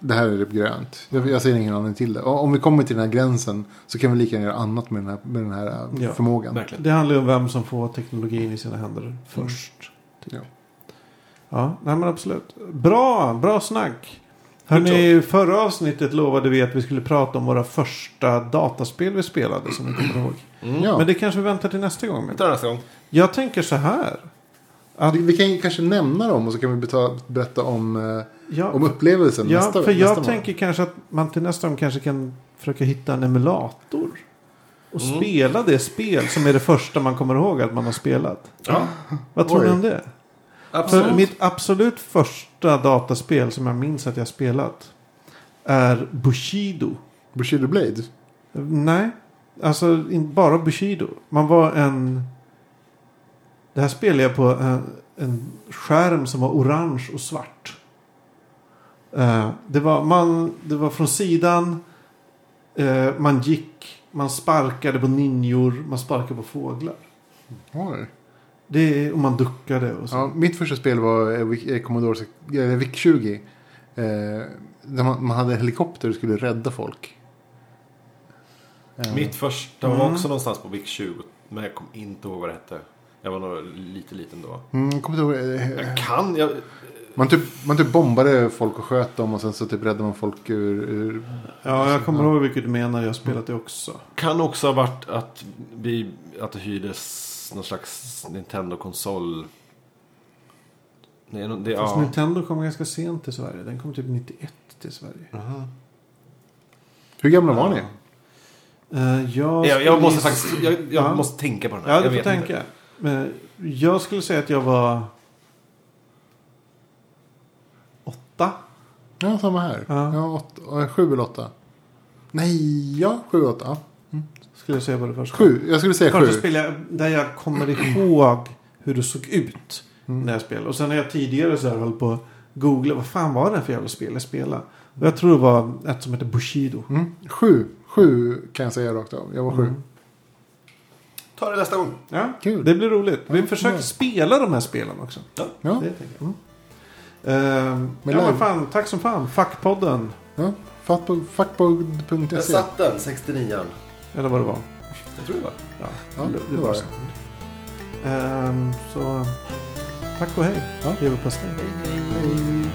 det här är typ grönt. Jag, jag säger ingen anledning till det. Och om vi kommer till den här gränsen så kan vi lika gärna göra annat med den här, med den här eh, Ja, förmågan. Verkligen. Det handlar ju om vem som får teknologin i sina händer först. Ja. Ja, nej men absolut. Bra, bra snack. Hörrni, förra avsnittet lovade vi att vi skulle prata om våra första dataspel vi spelade som ni kommer ihåg. Mm. Ja. Men det kanske vi väntar till nästa gång Vi med. det nästa gång. Jag tänker så här. Att, Vi, kan ju kanske nämna dem och så kan vi berätta om, eh, ja, om upplevelsen ja, nästa för jag nästa tänker kanske att man till nästa gång kanske kan försöka hitta en emulator. Och Mm. spela det spel som är det första man kommer ihåg att man har spelat. Ja, Vad tror Oj. ni om det? För absolut. mitt absolut första dataspel som jag minns att jag spelat är Bushido. Bushido Blade. Nej, alltså bara Bushido. Man var en... Det här spelade jag på en, en skärm som var orange och svart. Eh, det, var, man, det var från sidan. eh, man gick, man sparkade på ninjor, man sparkade på fåglar. Oj. Det, och man duckade och så. Ja, mitt första spel var eh, eh, Commodore eh, VIC-20. Eh, där man, man hade en helikopter och skulle rädda folk. Eh, Mitt första var Mm. också någonstans på VIC 20. Men jag kommer inte ihåg vad det hette. Jag var nog lite liten då. Mm, jag kommer inte ihåg, eh, Jag kan, jag, man, typ, man typ bombade folk och sköt dem och sen så typ räddade man folk ur... ur Ja, jag kommer ihåg vilket du menar. Jag har spelat det också. kan också ha varit att, vi, att det hyrdes någon slags Nintendo-konsol. Nej, det, Fast ja. Nintendo kom ganska sent till Sverige. Den kom typ 91 till Sverige. Aha. hur gamla var ni? Eh, jag, Jag, jag måste faktiskt, jag, jag Ja. måste tänka på den här. Ja, du jag får vet tänka. Inte. Men jag skulle säga att jag var åtta. Ja, samma här. Ja. Ja. åtta, eh, sju eller åtta. Nej, ja, sju och åtta. Ja. Skulle jag säga på det första. Sju, jag skulle säga Första sju. jag där jag kommer ihåg hur det såg ut när jag spelade. Och sen har jag tidigare så här höll på googla. Vad fan var det för jävla spel jag spelade? Och jag tror det var ett som heter Bushido. Mm. Sju, sju kan jag säga rakt av. Jag var sju. Ta det nästa gång. Ja, Kul. det blir roligt. Vi Ja, försöker ja. spela de här spelen också. Ja, Det tänker jag. Mm. Men ja, men fan, tack som fan. Fackpodden. ja. Fackpod.se. Jag satt den, 69 Eller vad det var. Jag tror det var. Ja, Ja, det, det var det. så. Ehm, så tack och hej. Ja. Leverpastej. Hej.